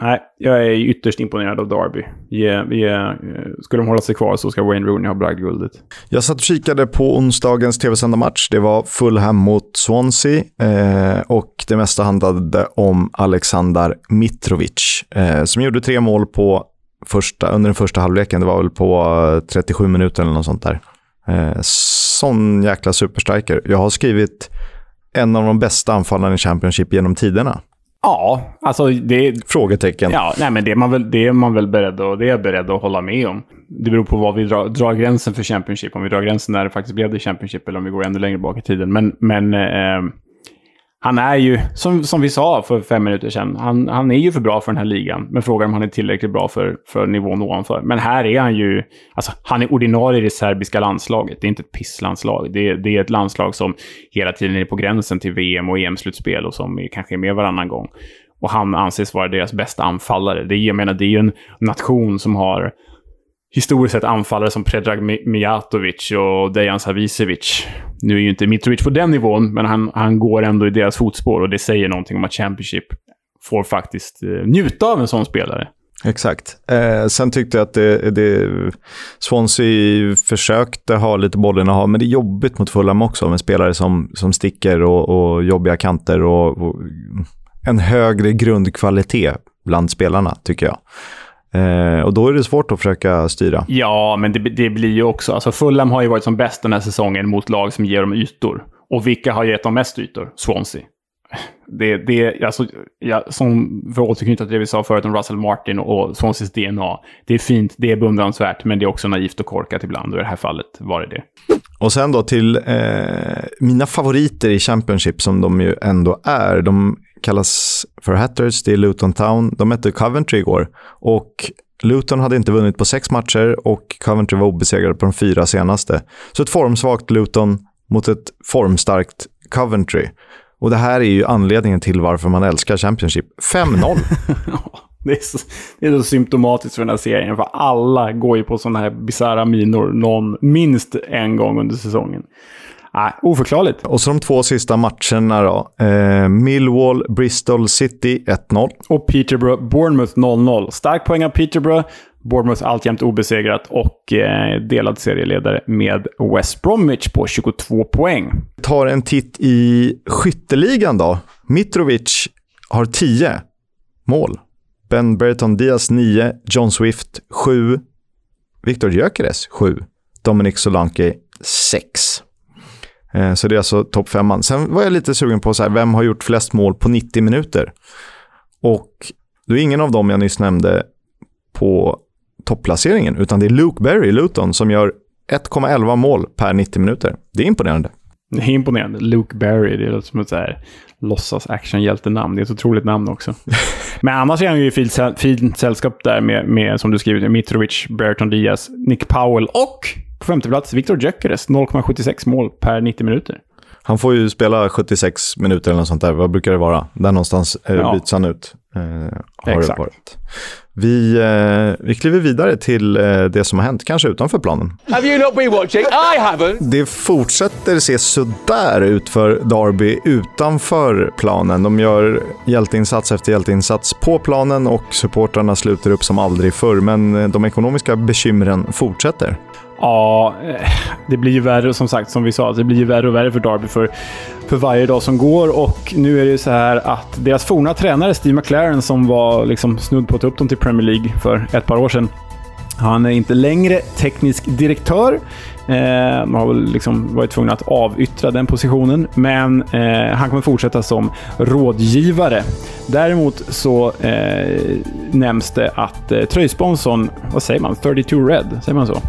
Nej, jag är ytterst imponerad av Derby. Yeah, yeah. Skulle de hålla sig kvar så ska Wayne Rooney ha bragdguldet. Jag satt och kikade på onsdagens tv-sända match. Det var Fulham mot Swansea eh, och det mesta handlade om Alexander Mitrovic eh, som gjorde tre mål på första, under den första halvleken. Det var väl på eh, 37 minuter eller något sånt där. Eh, sån jäkla superstriker. Jag har skrivit en av de bästa anfallarna i Championship genom tiderna. Ja, alltså det... Frågetecken. Ja, nej, men det är man väl, det är man väl beredd, att, det är beredd att hålla med om. Det beror på var vi drar, drar gränsen för Championship. Om vi drar gränsen när det faktiskt blev det Championship eller om vi går ännu längre bak i tiden. Men, men eh, han är ju, som, som vi sa för fem minuter sedan, han, han är ju för bra för den här ligan. Men frågan är om han är tillräckligt bra för, för nivån ovanför. Men här är han ju, alltså han är ordinarie i det serbiska landslaget. Det är inte ett pisslandslag. Det, det är ett landslag som hela tiden är på gränsen till VM och EM-slutspel och som är, kanske är med varannan gång. Och han anses vara deras bästa anfallare. Det, jag menar, det är ju en nation som har historiskt sett anfallare som Predrag Mijatovic och Dejan Savicevic. Nu är ju inte Mitrovic på den nivån, men han, han går ändå i deras fotspår och det säger någonting om att Championship får faktiskt eh, njuta av en sån spelare. Exakt. Eh, sen tyckte jag att det, det, Swansea försökte ha lite bollen att ha, men det är jobbigt mot Fulham också med spelare som, som sticker och, och jobbiga kanter och, och en högre grundkvalitet bland spelarna, tycker jag. Eh, och då är det svårt att försöka styra. Ja, men det, det blir ju också... Alltså Fulham har ju varit som bäst den här säsongen mot lag som ger dem ytor. Och vilka har gett dem mest ytor? Swansea. Det, det, alltså, ja, som för att återknyta till det vi sa förut om Russell Martin och Swanseas DNA. Det är fint, det är beundransvärt, men det är också naivt och korkat ibland. Och i det här fallet var det det. Och sen då till eh, mina favoriter i Championship, som de ju ändå är. De kallas för Hatters, det är Luton Town. De mötte Coventry igår. Och Luton hade inte vunnit på sex matcher och Coventry var obesegrade på de fyra senaste. Så ett formsvagt Luton mot ett formstarkt Coventry. Och det här är ju anledningen till varför man älskar Championship. 5-0. det, är så, det är så symptomatiskt för den här serien, för alla går ju på sådana här bisarra minor någon, minst en gång under säsongen. Nej, oförklarligt. Och så de två sista matcherna då. Eh, Millwall, Bristol City 1-0. Och Peterborough, Bournemouth 0-0. Stark poäng av Peterborough. Bournemouth alltjämt obesegrat och eh, delad serieledare med West Bromwich på 22 poäng. Tar en titt i skytteligan då. Mitrovic har 10 mål. Ben Berton Diaz 9, John Swift 7, Viktor Gyökeres 7, Dominic Solanke 6. Eh, så det är alltså topp femman. Sen var jag lite sugen på så här, vem har gjort flest mål på 90 minuter? Och då är ingen av dem jag nyss nämnde på topplaceringen, utan det är Luke Berry Luton som gör 1,11 mål per 90 minuter. Det är imponerande. Det är imponerande. Luke Berry, det låter som ett så här låtsas actionhjältenamn. Det är ett otroligt namn också. Men annars är han ju i fint, fint sällskap där med, med, som du skrivit, Mitrovic, Berton Diaz, Nick Powell och på femte plats, Viktor Gyökeres, 0,76 mål per 90 minuter. Han får ju spela 76 minuter eller något sånt där. Vad brukar det vara? Där någonstans eh, ja. byts han ut. Eh, har Exakt. Vi, eh, vi kliver vidare till eh, det som har hänt, kanske utanför planen. Have you not been watching? I haven't! Det fortsätter se sådär ut för Derby utanför planen. De gör hjälteinsats efter hjälteinsats på planen och supportrarna sluter upp som aldrig förr. Men eh, de ekonomiska bekymren fortsätter. Ja, eh, det blir ju värre som sagt, som vi sa. Det blir ju värre och värre för Derby för, för varje dag som går. Och nu är det ju så här att deras forna tränare Steve McLaren som var liksom snudd på att ta upp dem till Premier League för ett par år sedan. Han är inte längre teknisk direktör. Eh, man har väl liksom varit tvungen att avyttra den positionen, men eh, han kommer fortsätta som rådgivare. Däremot så eh, nämns det att eh, tröjsponsorn, vad säger man, 32 Red, säger man så?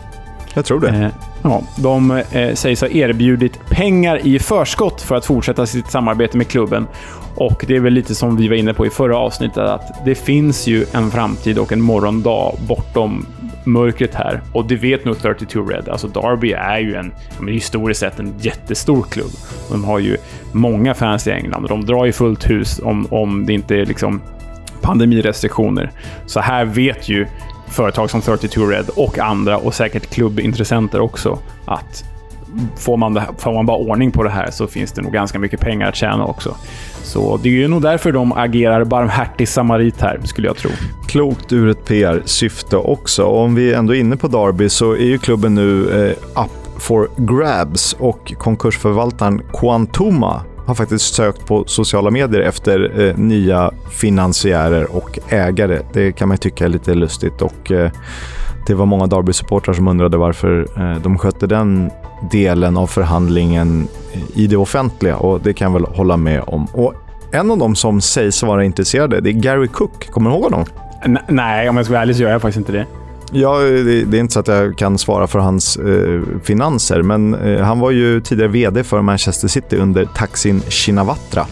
Jag tror det. Eh, ja, de eh, sägs ha erbjudit pengar i förskott för att fortsätta sitt samarbete med klubben. Och det är väl lite som vi var inne på i förra avsnittet, att det finns ju en framtid och en morgondag bortom mörkret här. Och det vet nog 32 Red. Alltså Derby är ju en, historiskt sett en jättestor klubb. De har ju många fans i England och de drar ju fullt hus om, om det inte är liksom pandemirestriktioner. Så här vet ju företag som 32 Red och andra och säkert klubbintressenter också att får man, det, får man bara ordning på det här så finns det nog ganska mycket pengar att tjäna också. Så det är ju nog därför de agerar barmhärtig samarit här, skulle jag tro. Klokt ur ett PR-syfte också. Och om vi ändå är inne på Derby så är ju klubben nu eh, up for grabs och konkursförvaltaren Quantuma har faktiskt sökt på sociala medier efter eh, nya finansiärer och ägare. Det kan man tycka är lite lustigt och eh, det var många Derby-supportrar som undrade varför eh, de skötte den delen av förhandlingen eh, i det offentliga och det kan jag väl hålla med om. Och en av dem som sägs vara intresserade, det är Gary Cook. Kommer du ihåg honom? N nej, om jag ska vara ärlig så gör jag faktiskt inte det. Ja, det, det, är inte så att jag kan svara för hans eh, finanser, men eh, han var ju tidigare VD för Manchester City under Taksin Shinawatra.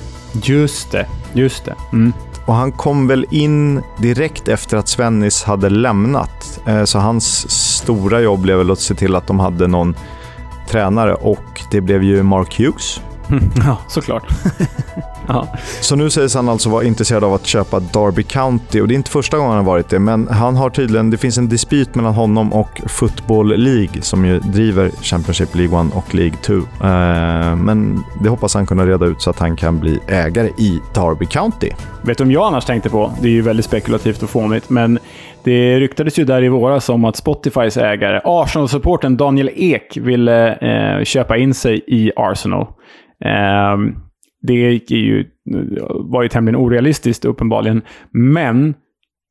Just det, just det. Mm. Och han kom väl in direkt efter att Svennis hade lämnat. Eh, så hans stora jobb blev väl att se till att de hade någon tränare och det blev ju Mark Hughes. Ja, såklart. ja. Så nu sägs han alltså vara intresserad av att köpa Derby County och det är inte första gången han har varit det, men han har tydligen, det finns en dispyt mellan honom och Football League som ju driver Championship League 1 och League 2. Uh, eh, men det hoppas han kunna reda ut så att han kan bli ägare i Derby County. Vet du om jag annars tänkte på? Det är ju väldigt spekulativt och fånigt, men det ryktades ju där i våras om att Spotifys ägare, Arsenal-supporten Daniel Ek, ville eh, köpa in sig i Arsenal. Eh, det ju, var ju tämligen orealistiskt uppenbarligen, men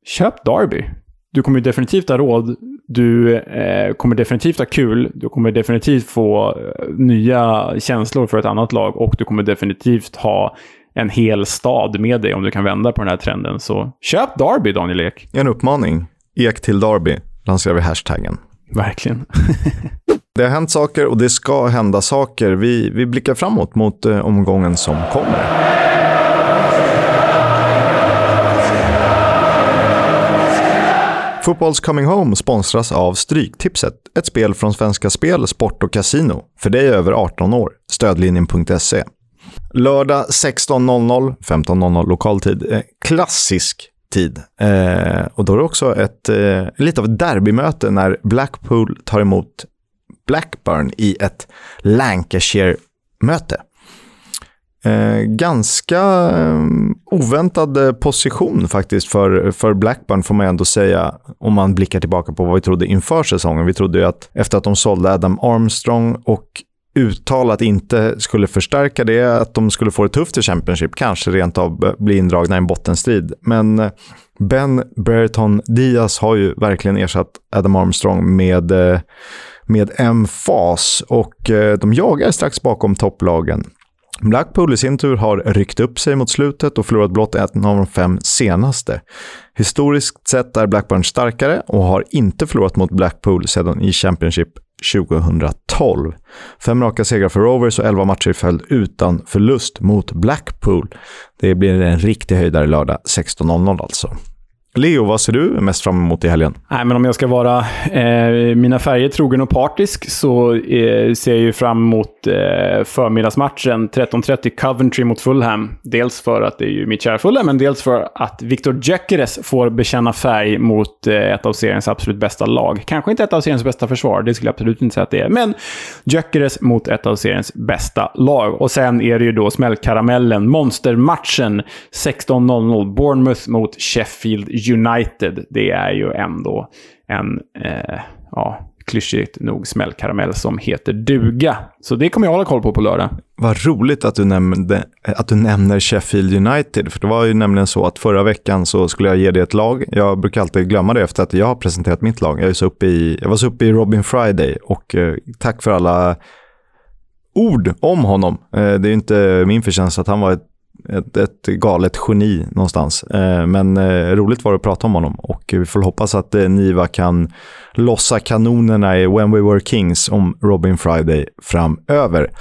köp Derby. Du kommer definitivt ha råd. Du eh, kommer definitivt ha kul. Du kommer definitivt få eh, nya känslor för ett annat lag och du kommer definitivt ha en hel stad med dig om du kan vända på den här trenden. Så köp Derby, Daniel Ek. En uppmaning. Ek till Derby lanserar vi hashtaggen. Verkligen. det har hänt saker och det ska hända saker. Vi, vi blickar framåt mot eh, omgången som kommer. Fotbolls Coming Home sponsras av Stryktipset, ett spel från Svenska Spel, Sport och Casino. För dig över 18 år. Stödlinjen.se. Lördag 16.00, 15.00 lokaltid. Eh, klassisk tid. Eh, och då är det också ett, eh, lite av ett derbymöte när Blackpool tar emot Blackburn i ett Lancashire-möte. Eh, ganska eh, oväntad eh, position faktiskt för, för Blackburn får man ändå säga om man blickar tillbaka på vad vi trodde inför säsongen. Vi trodde ju att efter att de sålde Adam Armstrong och uttalat inte skulle förstärka det, att de skulle få det tufft i Championship, kanske rent av bli indragna i en bottenstrid. Men eh, Ben Brereton Diaz har ju verkligen ersatt Adam Armstrong med, eh, med en emfas och eh, de jagar strax bakom topplagen. Blackpool i sin tur har ryckt upp sig mot slutet och förlorat blott en av de fem senaste. Historiskt sett är Blackburn starkare och har inte förlorat mot Blackpool sedan i Championship 2012. Fem raka segrar för Rovers och elva matcher i följd utan förlust mot Blackpool. Det blir en riktig höjdare lördag 16.00 alltså. Leo, vad ser du mest fram emot i helgen? Nej, men om jag ska vara eh, mina färger trogen och partisk så eh, ser jag ju fram emot eh, förmiddagsmatchen 13.30 Coventry mot Fulham. Dels för att det är ju mitt kära Fulham, men dels för att Victor Gyökeres får bekänna färg mot eh, ett av seriens absolut bästa lag. Kanske inte ett av seriens bästa försvar, det skulle jag absolut inte säga att det är, men Gyökeres mot ett av seriens bästa lag. Och sen är det ju då smällkaramellen, monstermatchen 16.00 Bournemouth mot Sheffield United, det är ju ändå en, eh, ja, klyschigt nog smällkaramell som heter duga. Så det kommer jag hålla koll på på lördag. Vad roligt att du, nämnde, att du nämner Sheffield United. För det var ju nämligen så att förra veckan så skulle jag ge dig ett lag. Jag brukar alltid glömma det efter att jag har presenterat mitt lag. Jag, är så uppe i, jag var så uppe i Robin Friday och eh, tack för alla ord om honom. Eh, det är ju inte min förtjänst att han var ett ett, ett galet geni någonstans. Eh, men eh, roligt var det att prata om honom och vi får hoppas att eh, Niva kan lossa kanonerna i When We Were Kings om Robin Friday framöver.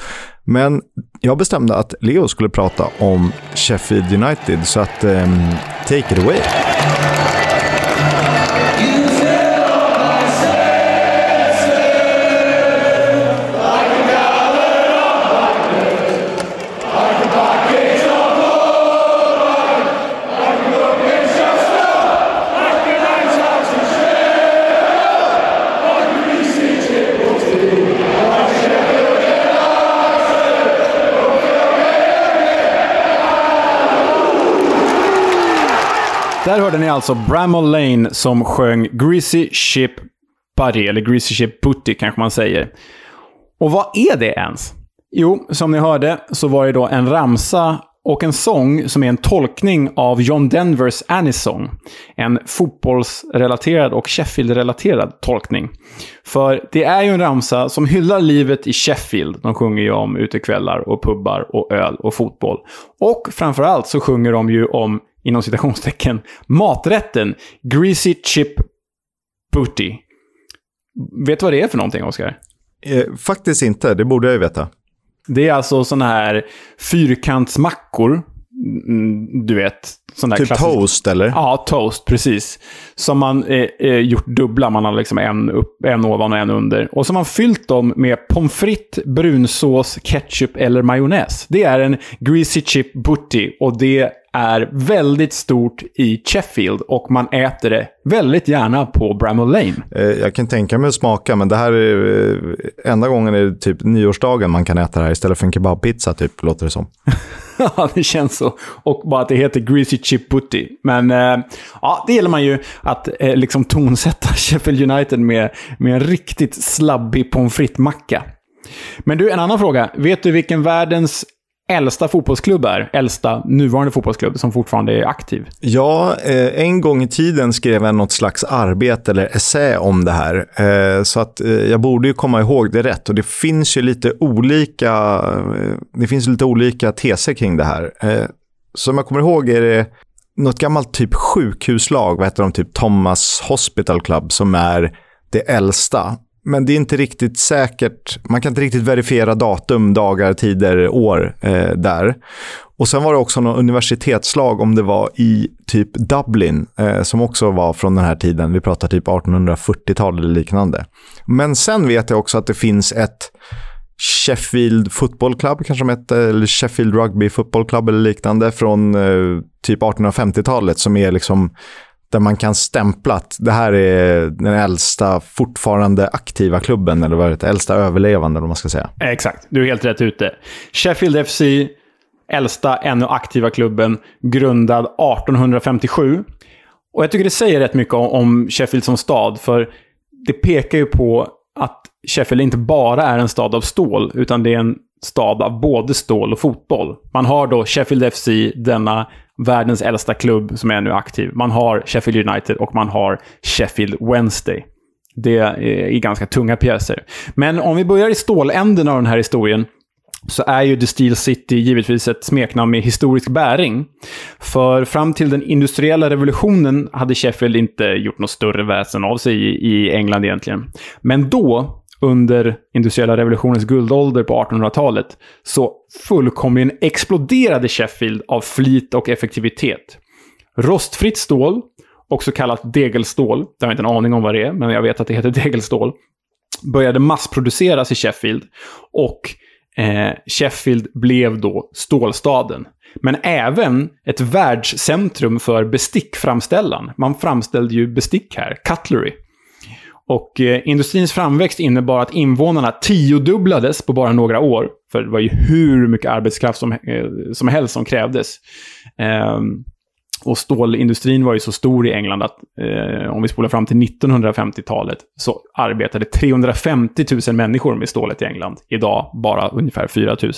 Men jag bestämde att Leo skulle prata om Sheffield United, så att ehm, take it away. Hörde ni alltså Bramall Lane som sjöng Greasy Ship Buddy, eller Greasy Ship Booty kanske man säger. Och vad är det ens? Jo, som ni hörde så var det då en ramsa och en sång som är en tolkning av John Denvers Annie's Song. En fotbollsrelaterad och Sheffield-relaterad tolkning. För det är ju en ramsa som hyllar livet i Sheffield. De sjunger ju om utekvällar och pubbar och öl och fotboll. Och framförallt så sjunger de ju om, inom citationstecken, maträtten Greasy Chip Booty. Vet du vad det är för någonting, Oskar? Eh, faktiskt inte, det borde jag ju veta. Det är alltså sådana här fyrkantsmackor. Mm, Du vet. Sån där Typ klassisk- toast eller? Ja, toast, precis. Som man eh, eh, gjort dubbla. Man har liksom en, upp, en ovan och en under. Och så har man fyllt dem med pommes frites, brunsås, ketchup eller majonnäs. Det är en greasy chip booty och det är väldigt stort i Sheffield och man äter det väldigt gärna på Bramall Lane. Eh, Jag kan tänka mig att smaka, men det här är eh, enda gången är det typ nyårsdagen man kan äta det här istället för en kebabpizza, typ, låter det som. Ja, det känns så. Och bara att det heter Greasy Chip Booty. Men eh, ja, det gäller man ju att liksom tonsätta Sheffield United med, med en riktigt slabbig pommes frites-macka. Men du, en annan fråga. Vet du vilken världens äldsta fotbollsklubb är? Äldsta nuvarande fotbollsklubb som fortfarande är aktiv? Ja, eh, en gång i tiden skrev jag något slags arbete eller essä om det här. Eh, så att eh, jag borde ju komma ihåg det rätt. Och det finns ju lite olika, eh, det finns lite olika teser kring det här. Eh, som jag kommer ihåg är det något gammalt typ sjukhuslag, vad heter de, typ Thomas Hospital Club, som är det äldsta. Men det är inte riktigt säkert, man kan inte riktigt verifiera datum, dagar, tider, år eh, där. Och sen var det också något universitetslag, om det var i typ Dublin, eh, som också var från den här tiden. Vi pratar typ 1840-tal eller liknande. Men sen vet jag också att det finns ett Sheffield Football Club, kanske de hette, eller Sheffield Rugby Football Club eller liknande, från eh, typ 1850-talet, som är liksom där man kan stämpla att det här är den äldsta fortfarande aktiva klubben, eller vad är det, äldsta överlevande, eller vad man ska säga. Exakt, du är helt rätt ute. Sheffield FC, äldsta ännu aktiva klubben, grundad 1857. Och jag tycker det säger rätt mycket om, om Sheffield som stad, för det pekar ju på att Sheffield inte bara är en stad av stål, utan det är en stad av både stål och fotboll. Man har då Sheffield FC, denna världens äldsta klubb som är nu aktiv. Man har Sheffield United och man har Sheffield Wednesday. Det är ganska tunga pjäser. Men om vi börjar i ståländen av den här historien så är ju The Steel City givetvis ett smeknamn med historisk bäring. För fram till den industriella revolutionen hade Sheffield inte gjort något större väsen av sig i, i England egentligen. Men då, under industriella revolutionens guldålder på 1800-talet, så fullkomligen exploderade Sheffield av flit och effektivitet. Rostfritt stål, också kallat degelstål, det har jag inte en aning om vad det är, men jag vet att det heter degelstål, började massproduceras i Sheffield. Och eh, Sheffield blev då stålstaden. Men även ett världscentrum för bestickframställan. Man framställde ju bestick här, cutlery. Och eh, industrins framväxt innebar att invånarna tiodubblades på bara några år. För det var ju hur mycket arbetskraft som, eh, som helst som krävdes. Eh, och stålindustrin var ju så stor i England att eh, om vi spolar fram till 1950-talet så arbetade 350 000 människor med stålet i England. Idag bara ungefär 4 000.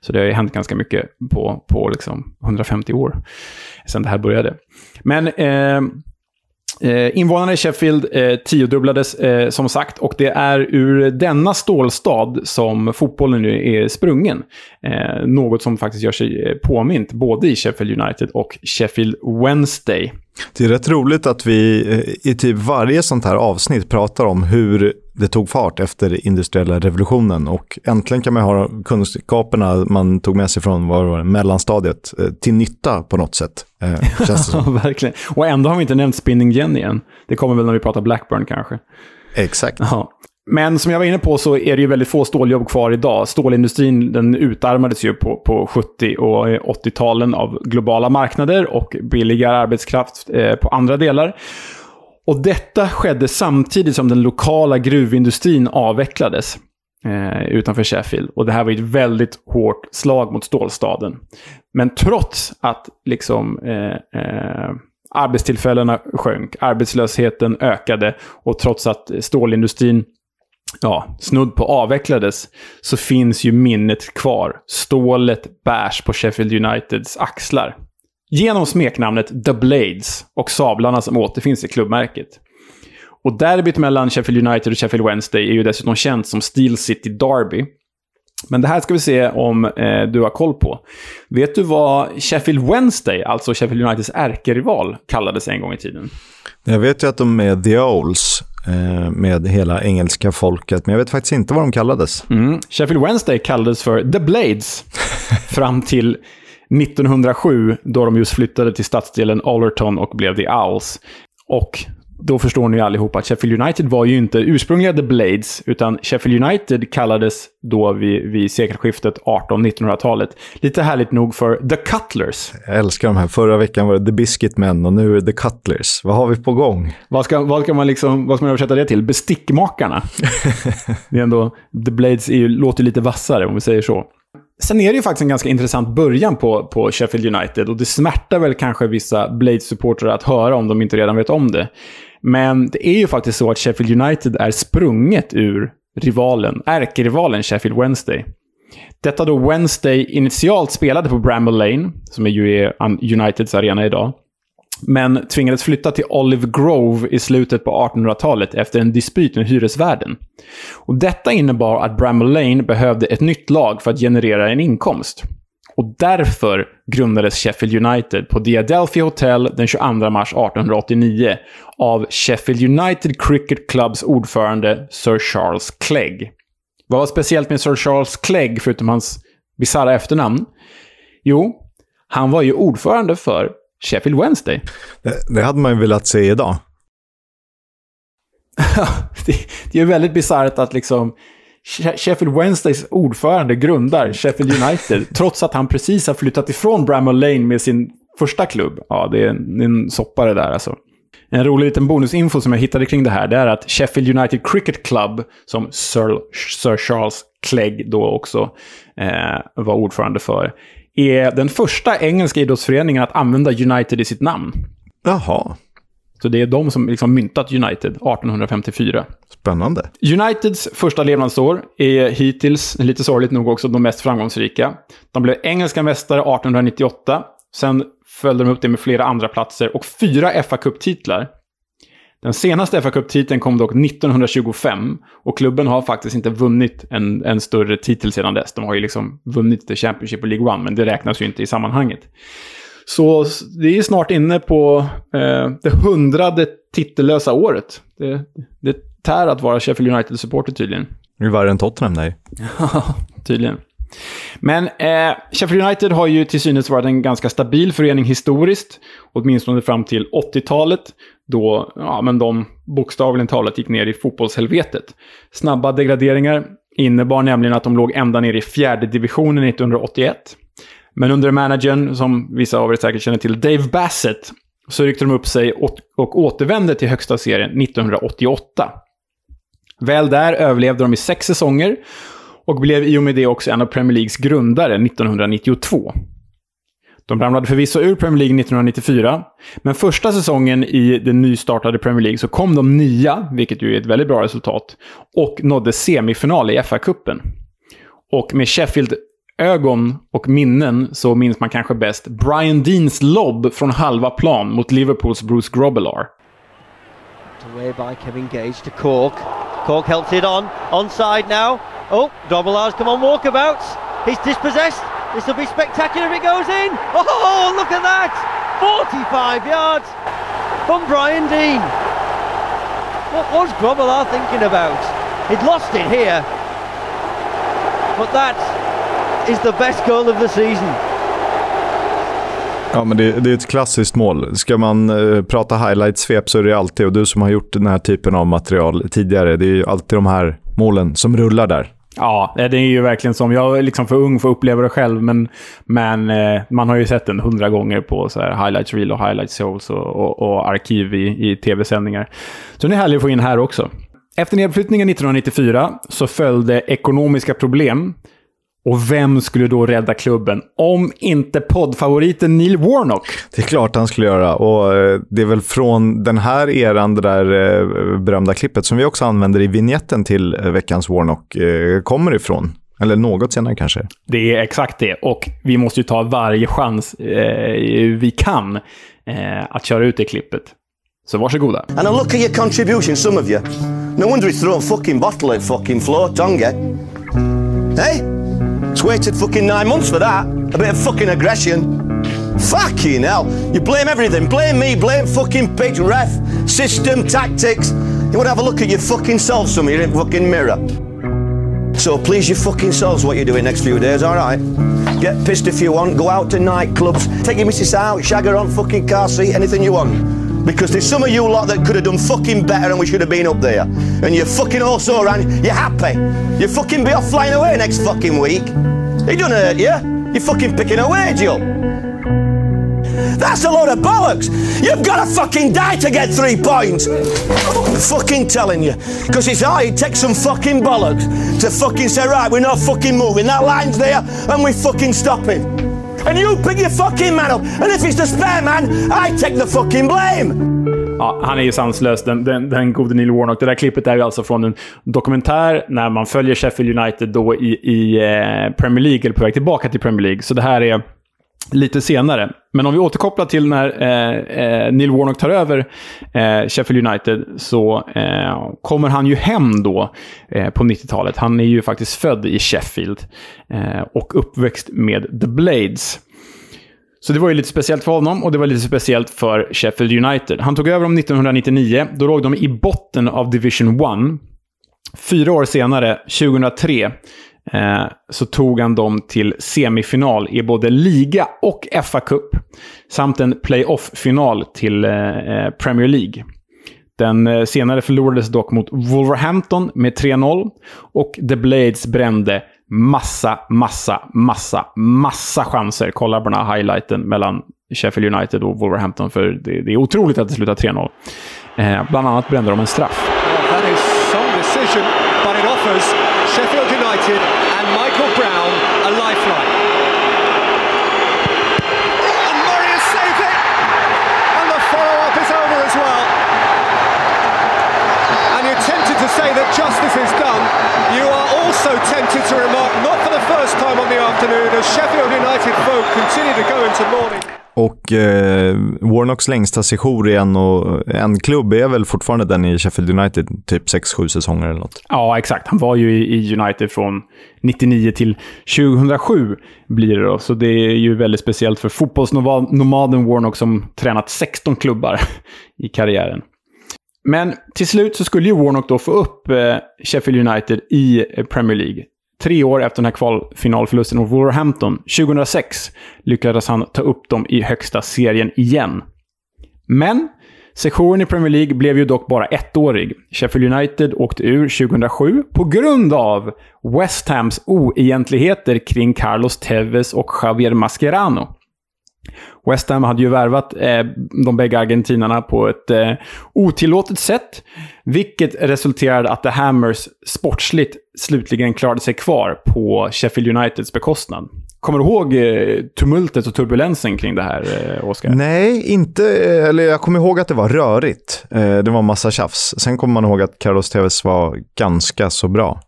Så det har ju hänt ganska mycket på, på liksom 150 år sedan det här började. Men ehm, eh, invånarna i Sheffield eh, tiodubblades eh, som sagt och det är ur denna stålstad som fotbollen nu är sprungen. Eh, något som faktiskt gör sig eh, påmint både i Sheffield United och Sheffield Wednesday. Det är rätt roligt att vi eh, i typ varje sånt här avsnitt pratar om hur det tog fart efter industriella revolutionen och äntligen kan man ha kunskaperna man tog med sig från vad var det, mellanstadiet eh, till nytta på något sätt. Eh, känns det som. Verkligen. Och ändå har vi inte nämnt Spinning Jenny än. Det kommer väl när vi pratar Blackburn kanske. Exakt. Ja. Men som jag var inne på så är det ju väldigt få ståljobb kvar idag. Stålindustrin den utarmades ju på, på 70 och 80-talen av globala marknader och billigare arbetskraft eh, på andra delar. Och detta skedde samtidigt som den lokala gruvindustrin avvecklades eh, utanför Sheffield. Och det här var ju ett väldigt hårt slag mot stålstaden. Men trots att liksom, eh, eh, Arbetstillfällena sjönk, arbetslösheten ökade och trots att stålindustrin ja, snudd på avvecklades, så finns ju minnet kvar. Stålet bärs på Sheffield Uniteds axlar. Genom smeknamnet The Blades och sablarna som återfinns i klubbmärket. Och derbyt mellan Sheffield United och Sheffield Wednesday är ju dessutom känt som Steel City Derby. Men det här ska vi se om eh, du har koll på. Vet du vad Sheffield Wednesday, alltså Sheffield Uniteds ärkerival, kallades en gång i tiden? Jag vet ju att de är The Owls med hela engelska folket, men jag vet faktiskt inte vad de kallades. Mm. Sheffield Wednesday kallades för The Blades fram till 1907, då de just flyttade till stadsdelen Allerton och blev The Owls. Och då förstår ni allihopa att Sheffield United var ju inte ursprungliga The Blades, utan Sheffield United kallades då vid, vid sekelskiftet 18-1900-talet. Lite härligt nog för The Cutlers. Jag älskar de här. Förra veckan var det The Biscuit Men och nu är det The Cutlers. Vad har vi på gång? Vad ska, vad ska, man, liksom, vad ska man översätta det till? Bestickmakarna. det är ändå, The Blades är ju, låter lite vassare om vi säger så. Sen är det ju faktiskt en ganska intressant början på, på Sheffield United och det smärtar väl kanske vissa Blades-supportrar att höra om de inte redan vet om det. Men det är ju faktiskt så att Sheffield United är sprunget ur rivalen, ärkerivalen Sheffield Wednesday. Detta då Wednesday initialt spelade på Bramble Lane, som är ju Uniteds arena idag. Men tvingades flytta till Olive Grove i slutet på 1800-talet efter en dispyt med hyresvärden. Och detta innebar att Bramble Lane behövde ett nytt lag för att generera en inkomst. Och därför grundades Sheffield United på The Adelphi Hotel den 22 mars 1889 av Sheffield United Cricket Clubs ordförande Sir Charles Clegg. Vad var speciellt med Sir Charles Clegg, förutom hans bisarra efternamn? Jo, han var ju ordförande för Sheffield Wednesday. Det, det hade man ju velat se idag. det, det är väldigt bisarrt att liksom Sheffield Wednesdays ordförande grundar Sheffield United, trots att han precis har flyttat ifrån Bramall Lane med sin första klubb. Ja, det är en, en soppa det där alltså. En rolig liten bonusinfo som jag hittade kring det här, det är att Sheffield United Cricket Club, som Sir, Sir Charles Clegg då också eh, var ordförande för, är den första engelska idrottsföreningen att använda United i sitt namn. Jaha. Så det är de som liksom myntat United 1854. Spännande. Uniteds första levnadsår är hittills, lite sorgligt nog också, de mest framgångsrika. De blev engelska mästare 1898. Sen följde de upp det med flera andra platser och fyra fa Cup-titlar. Den senaste fa Cup-titeln kom dock 1925 och klubben har faktiskt inte vunnit en, en större titel sedan dess. De har ju liksom vunnit The Championship och League One, men det räknas ju inte i sammanhanget. Så det är snart inne på eh, det hundrade titellösa året. Det, det tär att vara Sheffield United-supporter tydligen. Det är värre än Tottenham, nej. Tydligen. Men eh, Sheffield United har ju till synes varit en ganska stabil förening historiskt. Åtminstone fram till 80-talet. Då ja, men de bokstavligen talat gick ner i fotbollshelvetet. Snabba degraderingar innebar nämligen att de låg ända ner i fjärde divisionen 1981. Men under managern, som vissa av er säkert känner till, Dave Bassett, så ryckte de upp sig och återvände till högsta serien 1988. Väl där överlevde de i sex säsonger och blev i och med det också en av Premier Leagues grundare 1992. De ramlade förvisso ur Premier League 1994, men första säsongen i den nystartade Premier League så kom de nia, vilket ju är ett väldigt bra resultat, och nådde semifinal i FA-cupen. Och med Sheffield ögon och minnen så minns man kanske bäst Brian Deans lobb från halva plan mot Liverpools Bruce Grobbelaar. Away by Kevin Gage to Cork. Cork helps it on. Onside now. Oh, Grobbelaar's come on walkabouts. He's dispossessed. This will be spectacular if it goes in. Oh, look at that! 45 yards from Brian Dean. What was Grobbelaar thinking about? He'd lost it here. But that is the best goal of the season. Ja, men det, det, är ett klassiskt mål. Ska man uh, prata highlight-svep så är det alltid, och du som har gjort den här typen av material tidigare, det är ju alltid de här målen som rullar där. Ja, det är ju verkligen som. Jag är liksom för ung för att uppleva det själv, men, men eh, man har ju sett den hundra gånger på så här highlights reel och highlights shows och, och, och arkiv i, i tv-sändningar. Så det är härligt att få in här också. Efter nedflyttningen 1994 så följde ekonomiska problem Och vem skulle då rädda klubben om inte poddfavoriten Neil Warnock? Det är klart han skulle göra. Och eh, det är väl från den här eran, det där eh, berömda klippet, som vi också använder i vignetten till eh, veckans Warnock, kommer ifrån. Eller något senare kanske. Det är exakt det. Och vi måste ju ta varje chans eh, vi kan eh, att köra ut det klippet. Så varsågoda. And I look at your contribution, some of you. No wonder he's thrown fucking bottle at fucking floor, Tonga. Hey? It's waited fucking nine months for that. A bit of fucking aggression. Fucking hell. You blame everything. Blame me, blame fucking pitch, ref, system, tactics. You want to have a look at your fucking self, some in fucking mirror. So please your fucking selves what you're doing next few days, alright? Get pissed if you want, go out to nightclubs, take your missus out, shag her on fucking car seat, anything you want. Because there's some of you lot that could have done fucking better and we should have been up there. And you're fucking also around, you're happy. You fucking be off flying away next fucking week. He don't hurt you. You're fucking picking a wage up. That's a load of bollocks. You've got to fucking die to get three points. I'm fucking telling you. Because it's hard, it takes some fucking bollocks to fucking say, right, we're not fucking moving. That line's there and we fucking stop stopping. And you pick your fucking man up. And if it's the spare man, I take the fucking blame. Ja, han är ju sanslös, den, den, den gode Neil Warnock. Det där klippet är ju alltså från en dokumentär när man följer Sheffield United då i, i eh, Premier League, eller på väg tillbaka till Premier League. Så det här är lite senare. Men om vi återkopplar till när eh, eh, Neil Warnock tar över eh, Sheffield United så eh, kommer han ju hem då eh, på 90-talet. Han är ju faktiskt född i Sheffield eh, och uppväxt med The Blades. Så det var ju lite speciellt för honom och det var lite speciellt för Sheffield United. Han tog över dem 1999. Då låg de i botten av Division 1. Fyra år senare, 2003, Eh, så tog han dem till semifinal i både liga och FA-cup. Samt en playoff-final till eh, eh Premier League. Den eh, senare förlorades dock mot Wolverhampton med 3-0 och The Blades brände massa, massa, massa, massa chanser. Kolla på den här highlighten mellan Sheffield United och Wolverhampton, för det, det är otroligt att det slutar 3-0. Eh, bland annat brände de en straff. Well, Sheffield United and Michael Brown a lifeline. And Murray has saved it! And the follow-up is over as well. And you're tempted to say that justice is done. You are also tempted to remark, not for the first time on the afternoon, as Sheffield United folk continue to go into mourning. Och eh, Warnocks längsta sejour i en, och, en klubb är väl fortfarande den i Sheffield United, typ 6-7 säsonger eller något. Ja, exakt. Han var ju i United från 99 till 2007 blir det då. Så det är ju väldigt speciellt för fotbollsnomaden Warnock som tränat 16 klubbar i karriären. Men till slut så skulle ju Warnock då få upp eh, Sheffield United i eh, Premier League tre år efter den här kvalfinalförlusten mot Wolverhampton, 2006, lyckades han ta upp dem i högsta serien igen. Men Sessionen i Premier League blev ju dock bara ettårig. Sheffield United åkte ur 2007 på grund av West Hams oegentligheter kring Carlos Tevez och Javier Mascherano. West Ham hade ju värvat eh, de bägge argentinarna på ett eh, otillåtet sätt, vilket resulterade att The Hammers sportsligt slutligen klarade sig kvar på Sheffield Uniteds bekostnad. Kommer du ihåg eh, tumultet och turbulensen kring det här, eh, Oskar? Nej, inte. Eh, eller jag kommer ihåg att det var rörigt. Det var massa tjafs. Sen kommer man ihåg att Carlos Tevez var ganska så bra.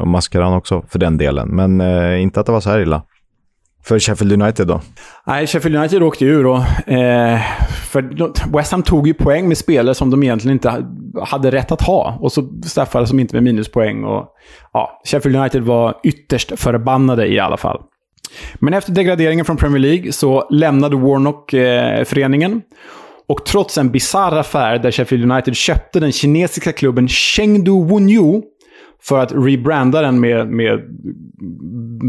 Och Mascaran också, för den delen. Men inte att det var så här illa. För Sheffield United då? Nej, Sheffield United åkte ur och... Eh, för West Ham tog ju poäng med spelare som de egentligen inte hade rätt att ha. Och så straffades de inte med minuspoäng. Och, ja, Sheffield United var ytterst förbannade i alla fall. Men efter degraderingen från Premier League så lämnade Warnock eh, föreningen. Och trots en bizarr affär där Sheffield United köpte den kinesiska klubben Chengdu Wunyu för att rebranda den med, med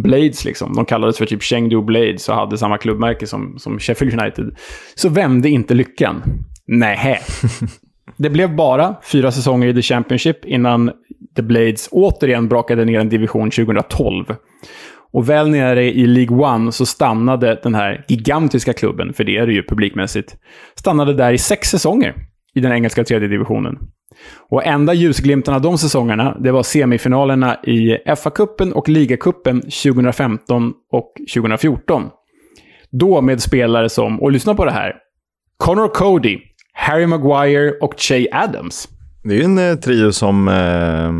Blades. Liksom. De kallades för typ Chengdu Blades och hade samma klubbmärke som, som Sheffield United. Så vände inte lyckan. Nähä. Det blev bara fyra säsonger i The Championship innan The Blades återigen brakade ner en division 2012. Och väl nere i League One så stannade den här gigantiska klubben, för det är det ju publikmässigt, stannade där i sex säsonger i den engelska tredje divisionen. Och enda ljusglimten av de säsongerna, det var semifinalerna i FA-cupen och ligacupen 2015 och 2014. Då med spelare som, och lyssna på det här, Connor Cody, Harry Maguire och Che Adams. Det är ju en eh, trio som eh,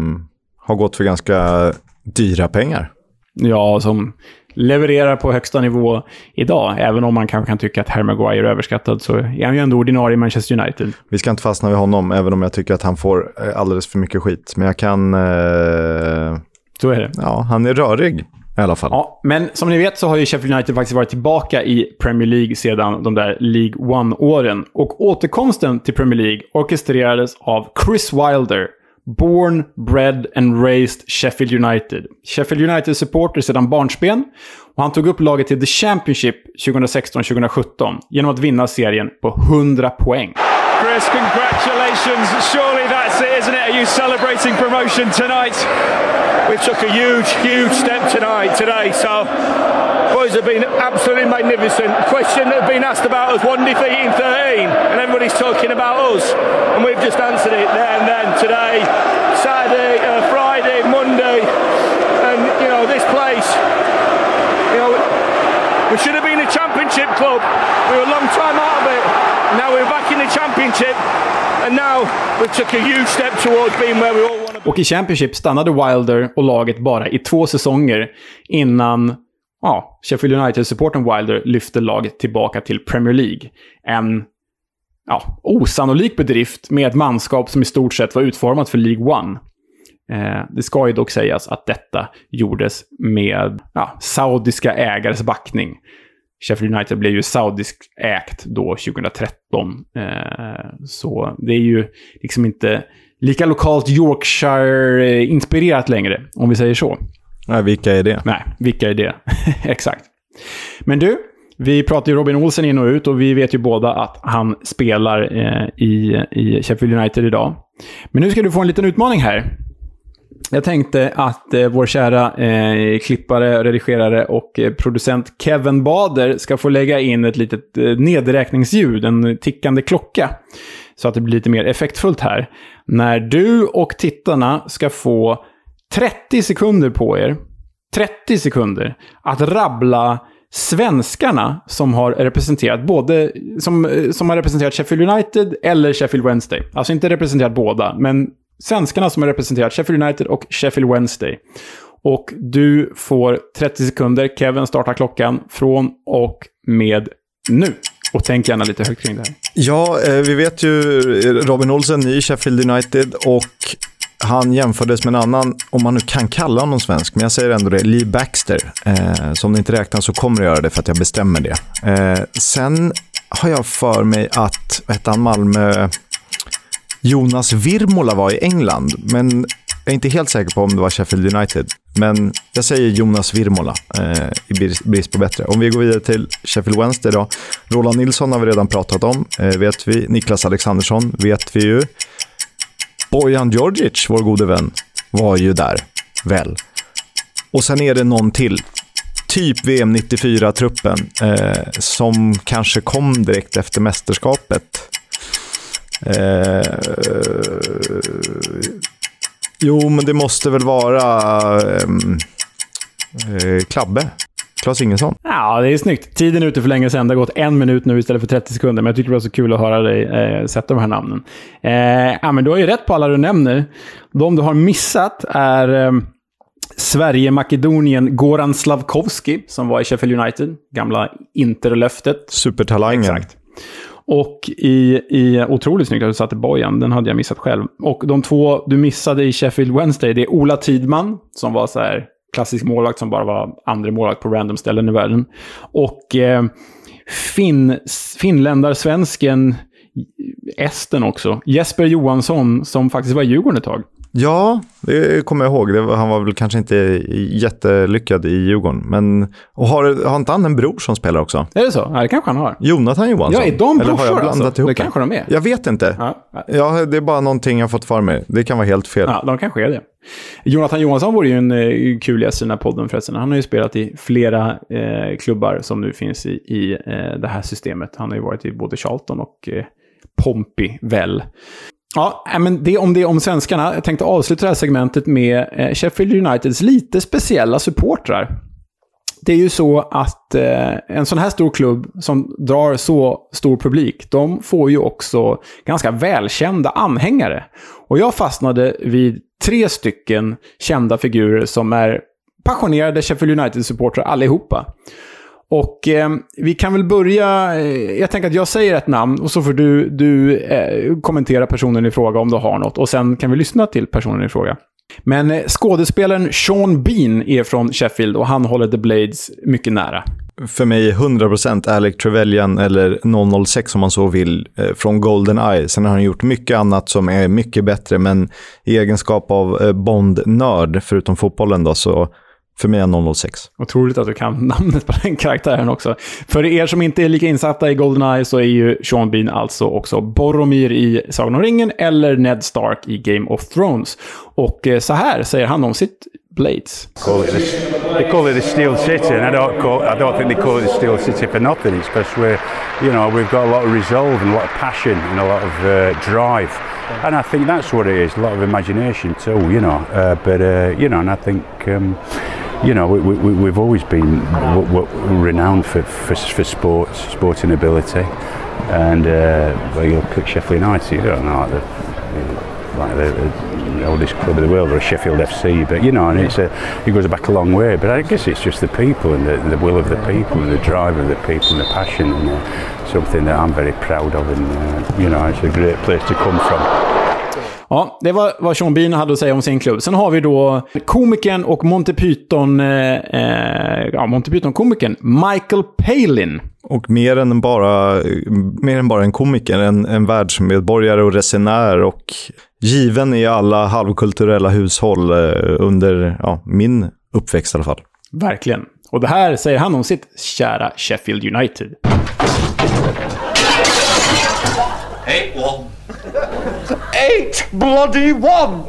har gått för ganska dyra pengar. Ja, som levererar på högsta nivå idag. Även om man kanske kan tycka att Harry Maguire är överskattad så är han ju ändå ordinarie i Manchester United. Vi ska inte fastna vid honom, även om jag tycker att han får eh, alldeles för mycket skit. Men jag kan... Eh, Så är det. ja, han är rörig i alla fall. Ja, men som ni vet så har ju Sheffield United faktiskt varit tillbaka i Premier League sedan de där League One-åren. Och återkomsten till Premier League orkestrerades av Chris Wilder, born, bred and raised Sheffield United. Sheffield United-supporter sedan barnsben. Och han tog upp laget till The Championship 2016-2017 genom att vinna serien på 100 poäng. Chris, congratulations. Surely that's it, isn't it? Are you celebrating promotion tonight? We took a huge, huge step tonight, today. So, boys have been absolutely magnificent. The Question that have been asked about us, one defeat in 13, and everybody's talking about us, and we've just answered it there and then today, Saturday, uh, Friday, Monday, and you know this place. You know, we should have been a championship club. We were a long time out of it. Now we're back in the championship, and now we took a huge step towards being where we all want to be. Och i Championship stannade Wilder och laget bara i två säsonger innan ja, Sheffield United-supporten Wilder lyfte laget tillbaka till Premier League. En ja, osannolik bedrift med ett manskap som i stort sett var utformat för League One. Eh, det ska ju dock sägas att detta gjordes med ja, saudiska ägares backning. Sheffield United blev ju saudisk ägt då 2013. Eh, så det är ju liksom inte lika lokalt Yorkshire-inspirerat längre, om vi säger så. Nej, vilka är det? Nej, vilka är det? Exakt. Men du, vi pratar ju Robin Olsen in och ut och vi vet ju båda att han spelar eh, i, i Sheffield United idag. Men nu ska du få en liten utmaning här. Jag tänkte att eh, vår kära eh, klippare, redigerare och eh, producent Kevin Bader ska få lägga in ett litet eh, nedräkningsljud, en tickande klocka. Så att det blir lite mer effektfullt här. När du och tittarna ska få 30 sekunder på er, 30 sekunder, att rabbla svenskarna som har representerat både som, eh, som har representerat Sheffield United eller Sheffield Wednesday. Alltså inte representerat båda, men svenskarna som har representerat Sheffield United och Sheffield Wednesday. Och du får 30 sekunder. Kevin startar klockan från och med nu. Och tänk gärna lite högt kring det här. Ja, eh, vi vet ju eh, Robin Olsen i Sheffield United och han jämfördes med en annan, om man nu kan kalla honom svensk, men jag säger ändå det, Lee Baxter. Eh, så om det inte räknas så kommer jag göra det för att jag bestämmer det. Eh, sen har jag för mig att, vad hette han, Malmö, Jonas Virmola var i England, men jag är inte helt säker på om det var Sheffield United. Men jag säger Jonas Virmola eh, i brist- brist på bättre. Om vi går vidare till Sheffield Wednesday då. Roland Nilsson har vi redan pratat om, eh, vet vi. Niklas Alexandersson vet vi ju. Bojan Djordjic, vår gode vän, var ju där, väl. Och sen är det någon till. Typ VM 94-truppen eh, som kanske kom direkt efter mästerskapet. Eh, jo, men det måste väl vara eh, eh Klabbe. Klas Ingesson. Ja, det är snyggt. Tiden är ute för länge sedan. Det har gått en minut nu istället för 30 sekunder. Men jag tycker det var så kul att höra dig eh, sätta de här namnen. Eh, ja, men du har ju rätt på alla du nämner. De du har missat är eh, Sverige-Makedonien Goran Slavkovski, som var i Sheffield United. Gamla Interlöftet. Supertalangen. Exakt. Och i, i otroligt snyggt att du satte Bojan. Den hade jag missat själv. Och de två du missade i Sheffield Wednesday, det är Ola Tidman, som var så här klassisk målvakt som bara var andra målvakt på random ställen i världen. Och eh, fin, finländarsvensken, eh, esten också, Jesper Johansson, som faktiskt var i Djurgården ett tag. Ja, det kommer jag ihåg. Var, han var väl kanske inte jättelyckad i Djurgården. Men, och har, har inte han en bror som spelar också? Är det så? Ja, det kanske han har. Jonathan Johansson? Ja, är de Eller har jag brorsor blandat alltså? ihop Det kanske de är. Jag vet inte. Ja. Ja, det är bara någonting jag fått för mig. Det kan vara helt fel. Ja, de kanske är det. Jonathan Johansson vore ju en eh, kul gäst i den här podden förresten. Han har ju spelat i flera eh, klubbar som nu finns i, i eh, det här systemet. Han har ju varit i både Charlton och eh, Pompey väl. Ja, äh, men det om det om svenskarna. Jag tänkte avsluta det här segmentet med eh, Sheffield Uniteds lite speciella supportrar. Det är ju så att eh, en sån här stor klubb som drar så stor publik, de får ju också ganska välkända anhängare. Och jag fastnade vid tre stycken kända figurer som är passionerade Sheffield United-supportrar allihopa. Och eh, vi kan väl börja... Eh, jag tänker att jag säger ett namn och så får du, du eh, kommentera personen i fråga om du har något. Och sen kan vi lyssna till personen i fråga. Men eh, skådespelaren Sean Bean är från Sheffield och han håller The Blades mycket nära. För mig 100% Alec Trevelyan eller 006 om man så vill, eh, från från Goldeneye. Sen har han gjort mycket annat som är mycket bättre, men i egenskap av eh, Bond-nörd, förutom fotbollen då, så för mig är 006. Otroligt att du kan namnet på den karaktären också. För er som inte är lika insatta i Goldeneye så är ju Sean Bean alltså också Boromir i Sagan om ringen eller Ned Stark i Game of Thrones. Och eh, så här säger han om sitt Blades. Call it the, they call it the Steel City, and I don't, call, I don't think they call it the Steel City for nothing. It's because we're, you know, we've got a lot of resolve and a lot of passion and a lot of uh, drive, and I think that's what it is. A lot of imagination too, you know. Uh, but uh, you know, and I think. Um, you know, we, we, we've always been renowned for, for, for sports, sporting ability, and uh, well, you look at Sheffield United, you don't know, like the, like the, the oldest club in the world, or Sheffield FC, but you know, and it's a, it goes back a long way. But I guess it's just the people and the, the will of the people and the drive of the people and the passion, and something that I'm very proud of, and uh, you know, it's a great place to come from. Ja, det var vad Sean Bean hade att säga om sin klubb. Sen har vi då komikern och Monty Python, eh, eh, ja, Monty Python-komikern Michael Palin. Och mer än bara, mer än bara en komiker, en, en världsmedborgare och resenär och given i alla halvkulturella hushåll eh, under ja, min uppväxt i alla fall. Verkligen. Och det här säger han om sitt kära Sheffield United. Eight one. Eight bloody one.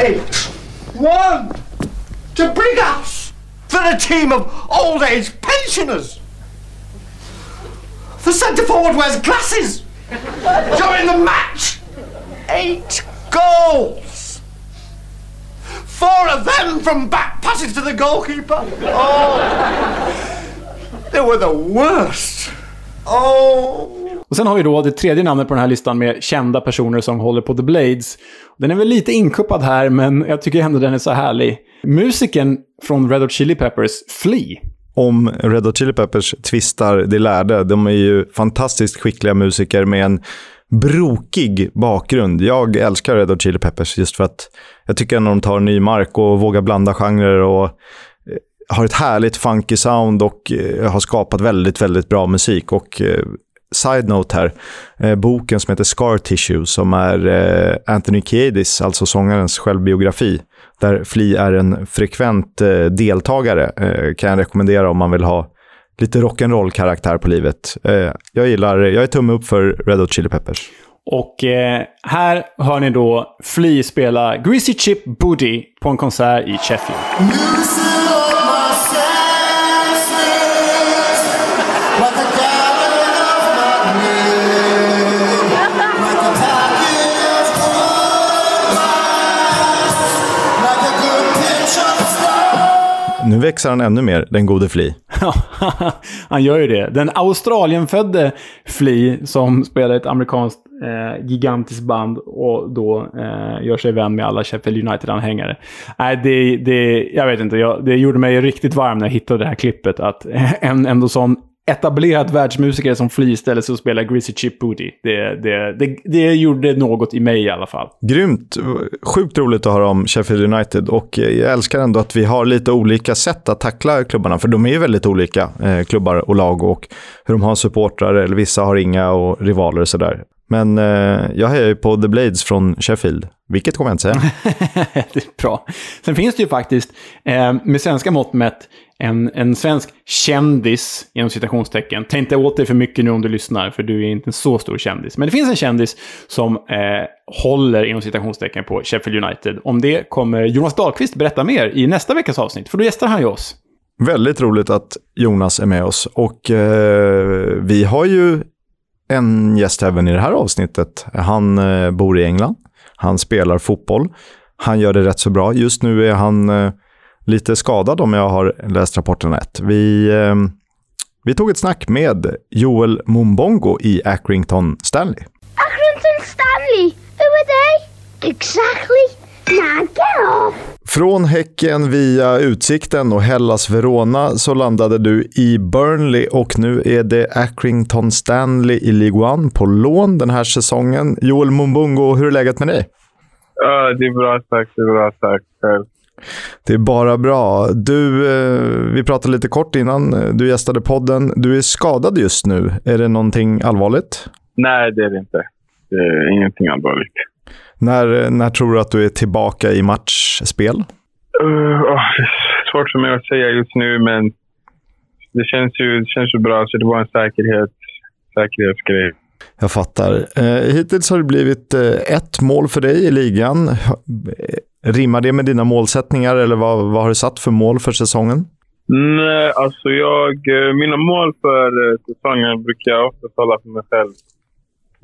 Eight one to bring us for a team of old age pensioners. The centre forward wears glasses during the match. Eight goals. Four of them from back passes to the goalkeeper. Oh, they were the worst. Oh. Och sen har vi då det tredje namnet på den här listan med kända personer som håller på The Blades. Den är väl lite inkuppad här, men jag tycker ändå den är så härlig. Musiken från Red Hot Chili Peppers, Flea. Om Red Hot Chili Peppers tvistar det lärde. De är ju fantastiskt skickliga musiker med en brokig bakgrund. Jag älskar Red Hot Chili Peppers just för att jag tycker när de tar ny mark och vågar blanda genrer och har ett härligt funky sound och eh, har skapat väldigt, väldigt bra musik. Och eh, side-note här, eh, boken som heter Scar Tissue som är Anthony Kiedis, alltså sångarens självbiografi, där Flea är en frekvent deltagare, kan jag rekommendera om man vill ha lite rock'n'roll-karaktär på livet. Jag gillar, jag är tumme upp för Red Hot Chili Peppers. Och eh, här hör ni då Flea spela Greasy Chip Booty på en konsert i Sheffield. Nu växer han ännu mer, den gode Fli. Ja, han gör ju det. Den Australienfödde Fli som spelar ett amerikanskt eh, gigantiskt band och då eh, gör sig vän med alla Sheffield United-anhängare. Nej, det, det, jag vet inte, jag, det gjorde mig riktigt varm när jag hittade det här klippet. Att en ändå sån etablerad världsmusiker som flyr istället sig och spelar Greasy Chip Booty. Det, det, det, det gjorde något i mig i alla fall. Grymt. Sjukt roligt att höra om Sheffield United och eh, jag älskar ändå att vi har lite olika sätt att tackla klubbarna, för de är ju väldigt olika, eh, klubbar och lag och hur de har supportrar, eller vissa har inga och rivaler och sådär. Men eh, jag hejar ju på The Blades från Sheffield, vilket kommer jag inte säga. det är bra. Sen finns det ju faktiskt, eh, med svenska mått mätt, en, en svensk kändis, inom citationstecken. Tänk inte åt dig för mycket nu om du lyssnar, för du är inte en så stor kändis. Men det finns en kändis som eh, håller, inom citationstecken, på Sheffield United. Om det kommer Jonas Dahlqvist berätta mer i nästa veckas avsnitt, för då gästar han ju oss. Väldigt roligt att Jonas är med oss. Och eh, vi har ju en gäst även i det här avsnittet. Han eh, bor i England. Han spelar fotboll. Han gör det rätt så bra. Just nu är han eh, lite skadad om jag har läst rapporten rätt. Vi, eh, vi tog ett snack med Joel Mumbongo i Accrington Stanley. Accrington Stanley? Who are they? Exactly. Från Häcken via Utsikten och Hellas Verona så landade du i Burnley och nu är det Accrington Stanley i League One på lån den här säsongen. Joel Mumbungo, hur är läget med dig? Ja, det är bra tack. Det är bra tack. Det är bara bra. Du, eh, vi pratade lite kort innan du gästade podden. Du är skadad just nu. Är det någonting allvarligt? Nej, det är det inte. Det är ingenting allvarligt. När, när tror du att du är tillbaka i matchspel? Uh, oh, svårt för mig att säga just nu, men det känns ju, det känns ju bra. Så det var en säkerhet, säkerhetsgrej. Jag fattar. Eh, hittills har det blivit eh, ett mål för dig i ligan. Rimmar det med dina målsättningar eller vad, vad har du satt för mål för säsongen? Nej, alltså jag, eh, mina mål för eh, säsongen brukar jag ofta tala för mig själv.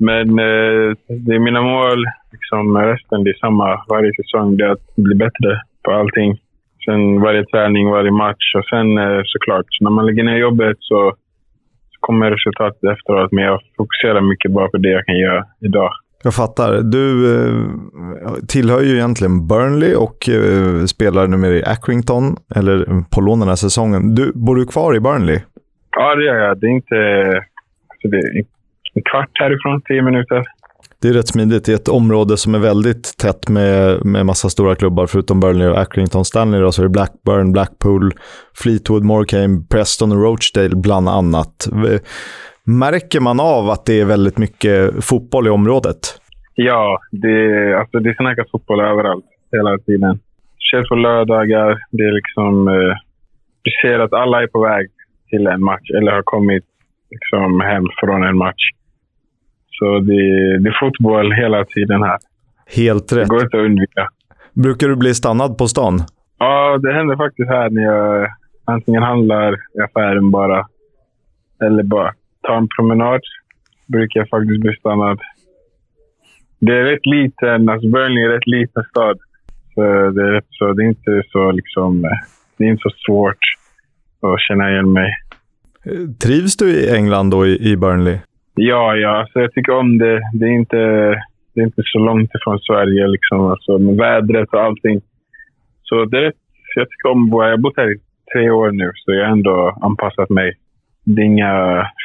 Men eh, det är mina mål, liksom resten, det är samma varje säsong. Det är att bli bättre på allting. Sen varje träning, varje match och sen eh, såklart, så när man lägger ner jobbet så, så kommer resultatet efteråt. Men jag fokuserar mycket bara på det jag kan göra idag. Jag fattar. Du eh, tillhör ju egentligen Burnley och eh, spelar numera i Accrington, eller på lån den här säsongen. Du, bor du kvar i Burnley? Ja, det gör jag. Det är inte... Alltså det är en kvart härifrån, tio minuter. Det är rätt smidigt. Det är ett område som är väldigt tätt med, med massa stora klubbar. Förutom Burnley och Accrington Stanley då, så är det Blackburn, Blackpool, Fleetwood, Morecambe, Preston och Rochdale bland annat. Märker man av att det är väldigt mycket fotboll i området? Ja, det, alltså det snackas fotboll överallt, hela tiden. Speciellt på lördagar. Det är liksom... Eh, du ser att alla är på väg till en match eller har kommit liksom, hem från en match. Så det, det är fotboll hela tiden här. Helt rätt. Det går inte att undvika. Brukar du bli stannad på stan? Ja, det händer faktiskt här när jag antingen handlar i affären bara eller bara tar en promenad. Brukar jag faktiskt bli stannad. Det är rätt liten, alltså Burnley är en rätt liten stad. Så det är, så, det är inte så liksom, det är inte så svårt att känna igen mig. Trivs du i England då, i, i Burnley? Ja, ja. Alltså, jag tycker om det. Det är inte, det är inte så långt ifrån Sverige, liksom, alltså, med vädret och allting. Så det jag tycker om Jag har bott här i tre år nu, så jag har ändå anpassat mig. Det är inga,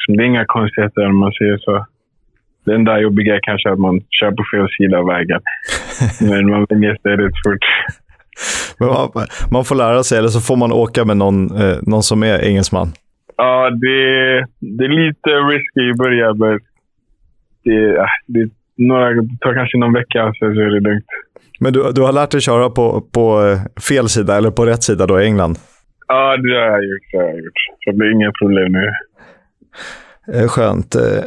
det är inga konstigheter om man säger så. Det enda jobbiga är kanske att man kör på fel sida av vägen. Men man vänjer sig rätt fort. Men man, man, får lära sig, eller så får man åka med någon, eh, någon som är engelsman. Ja, det, det är lite risky i början, men det, det, några, det tar kanske någon vecka, så är det lugnt. Men du, du har lärt dig köra på, på eh, fel sida, eller på rätt sida då, i England? Ja, det har jag gjort. Det har jag gjort. Så det blir inga problem nu. Eh, skönt. Eh,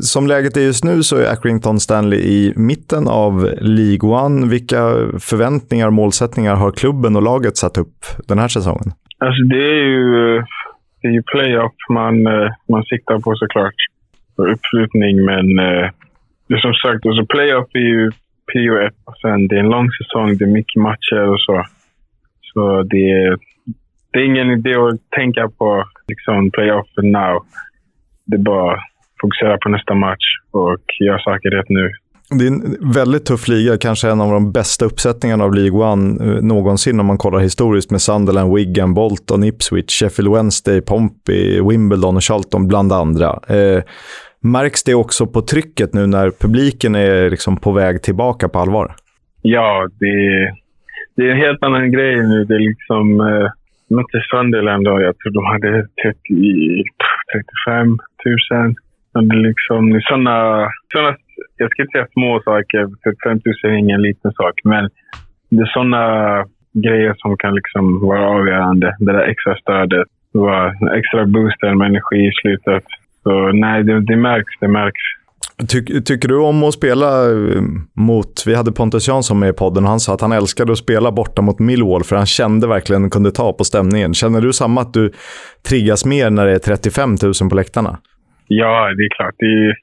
som läget är just nu så är Accrington Stanley i mitten av League One. Vilka förväntningar och målsättningar har klubben och laget satt upp den här säsongen? Alltså det är ju det är ju playoff man, eh, man siktar på såklart. För uppflyttning, men eh, det är som sagt, alltså playoff är ju prio ett. Sen det är en lång säsong, det är mycket matcher och så. Så det är, det är ingen idé att tänka på liksom, playoff now. Det är bara att fokusera på nästa match och göra saker rätt nu. Det är en väldigt tuff liga, kanske en av de bästa uppsättningarna av League One eh, någonsin om man kollar historiskt med Sunderland, Wigan, Bolton, Ipswich, Sheffield Wednesday, Pompey, Wimbledon och Charlton bland andra. Eh, märks det också på trycket nu när publiken är liksom på väg tillbaka på allvar? Ja, det, det är en helt annan grej nu. Det är liksom... Eh, mötte Sunderland då, jag tror de hade 30, 35 000. Det är liksom sådana, såna jag ska inte säga små saker, för 5 000 är ingen liten sak. Men det är sådana grejer som kan liksom vara avgörande. Det där extra stödet, extra boosten med energi i slutet. Så nej, det, det märks. Det märks. Ty, tycker du om att spela eh, mot, vi hade Pontus Jansson med i podden och han sa att han älskade att spela borta mot Millwall för han kände verkligen kunde ta på stämningen. Känner du samma att du triggas mer när det är 35 000 på läktarna? Ja, det är klart. Det är,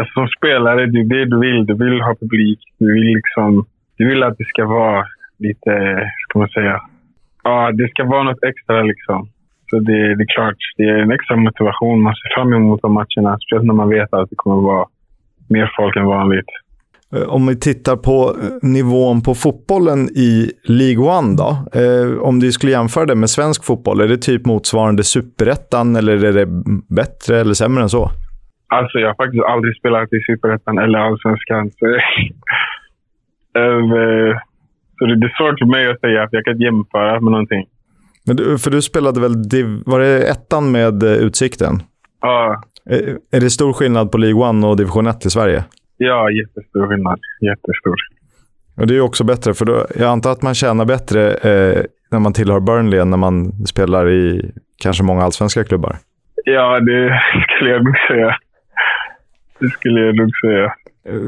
alltså, som spelare, det är det du vill. Du vill ha publik. Du vill, liksom, du vill att det ska vara lite, ska man säga, ja, det ska vara något extra liksom. Så det, det är klart, det är en extra motivation. Man ser fram emot de matcherna, speciellt när man vet att det kommer vara mer folk än vanligt. Eh, om vi tittar på eh, nivån på fotbollen i League One då. Eh, om du skulle jämföra det med svensk fotboll, är det typ motsvarande superettan eller är det bättre eller sämre än så? Alltså jag har faktiskt aldrig spelat i superettan eller allsvenskan. Så, så det är svårt för mig att säga att jag kan jämföra med någonting. Men du, för du spelade väl, var det ettan med Utsikten? Ja. Är, är det stor skillnad på League One och Division 1 i Sverige? Ja, jättestor skillnad. Jättestor. Och det är också bättre, för då, jag antar att man tjänar bättre eh, när man tillhör Burnley än när man spelar i kanske många allsvenska klubbar. Ja, det skulle jag nog säga. Det skulle jag nog säga.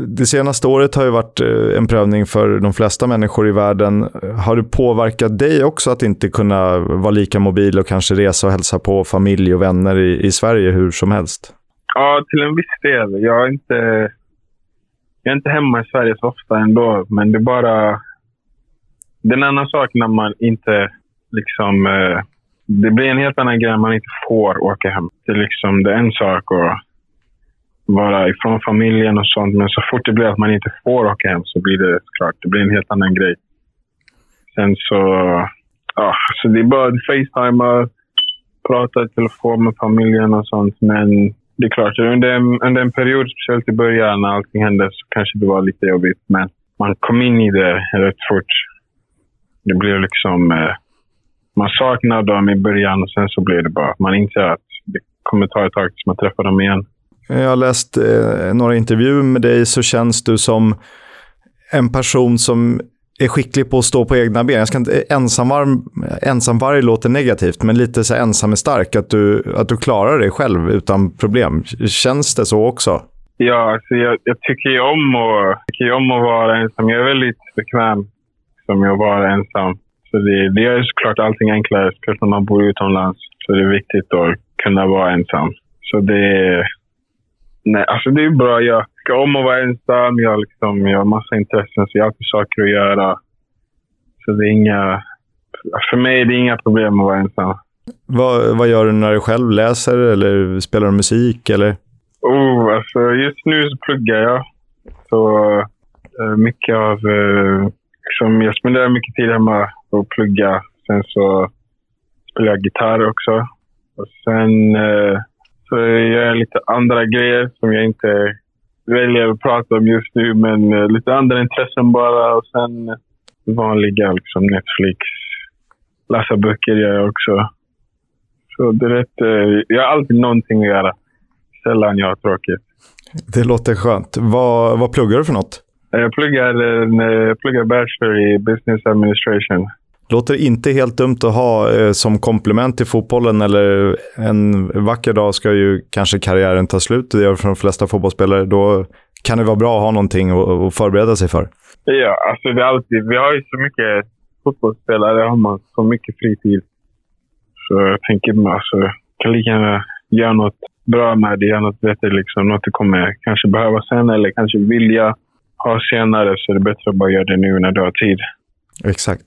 Det senaste året har ju varit eh, en prövning för de flesta människor i världen. Har det påverkat dig också att inte kunna vara lika mobil och kanske resa och hälsa på familj och vänner i, i Sverige hur som helst? Ja, till en viss del. Jag är, inte, jag är inte hemma i Sverige så ofta ändå, men det är bara... Det är en annan sak när man inte liksom... Eh, det blir en helt annan grej när man inte får åka hem. Det är, liksom, det är en sak att vara ifrån familjen och sånt. Men så fort det blir att man inte får åka hem så blir det klart, det blir en helt annan grej. Sen så, ja, så det är bara att facetima, prata i telefon med familjen och sånt. Men det är klart, under en, under en period, speciellt i början när allting hände, så kanske det var lite jobbigt. Men man kom in i det rätt fort. Det blev liksom... Eh, man saknar dem i början och sen så blir det bara att man inser att det kommer ta ett tag tills man träffar dem igen. Eh, jag har läst eh, några intervjuer med dig så känns du som en person som är skicklig på att stå på egna ben. Jag ska inte, ensamvarg, ensamvarg låter negativt, men lite så ensam är stark. Att du, att du klarar dig själv utan problem. Känns det så också? Ja, alltså jag, jag tycker ju om, att, tycker om att vara ensam. Jag är väldigt bekväm som jag vara ensam. Så det, det gör såklart allting enklare, speciellt när man bor utomlands. Så det är viktigt att kunna vara ensam. Så det, Nej, alltså det är bra. Jag ska om att vara ensam. Jag, liksom, jag har massa intressen, så jag har alltid saker att göra. Så det är inga... För mig är det inga problem att vara ensam. Vad, vad gör du när du själv läser eller spelar du musik? Eller? Oh, alltså just nu så pluggar jag. Så uh, mycket av... Uh, liksom, jag spenderar mycket tid hemma och plugga. Sen så spelar jag gitarr också. Och sen... Uh, så jag gör lite andra grejer som jag inte väljer att prata om just nu. Men uh, lite andra intressen bara. Och sen vanliga liksom Netflix. Läsa böcker gör jag också. Så det är rätt, uh, jag har alltid någonting att göra. Sällan jag har tråkigt. Det låter skönt. Vad, vad pluggar du för något? Jag pluggar, jag pluggar bachelor i business administration. Låter inte helt dumt att ha eh, som komplement till fotbollen eller en vacker dag ska ju kanske karriären ta slut. Det gör för de flesta fotbollsspelare. Då kan det vara bra att ha någonting att förbereda sig för. Ja, alltså det är alltid. Vi har ju så mycket fotbollsspelare, har man så mycket fritid. Så jag tänker alltså, jag kan lika gärna göra något bra med det, göra något bättre. Liksom, något du kommer kanske behöva sen eller kanske vilja ha senare. Så det är bättre att bara göra det nu när du har tid. Exakt.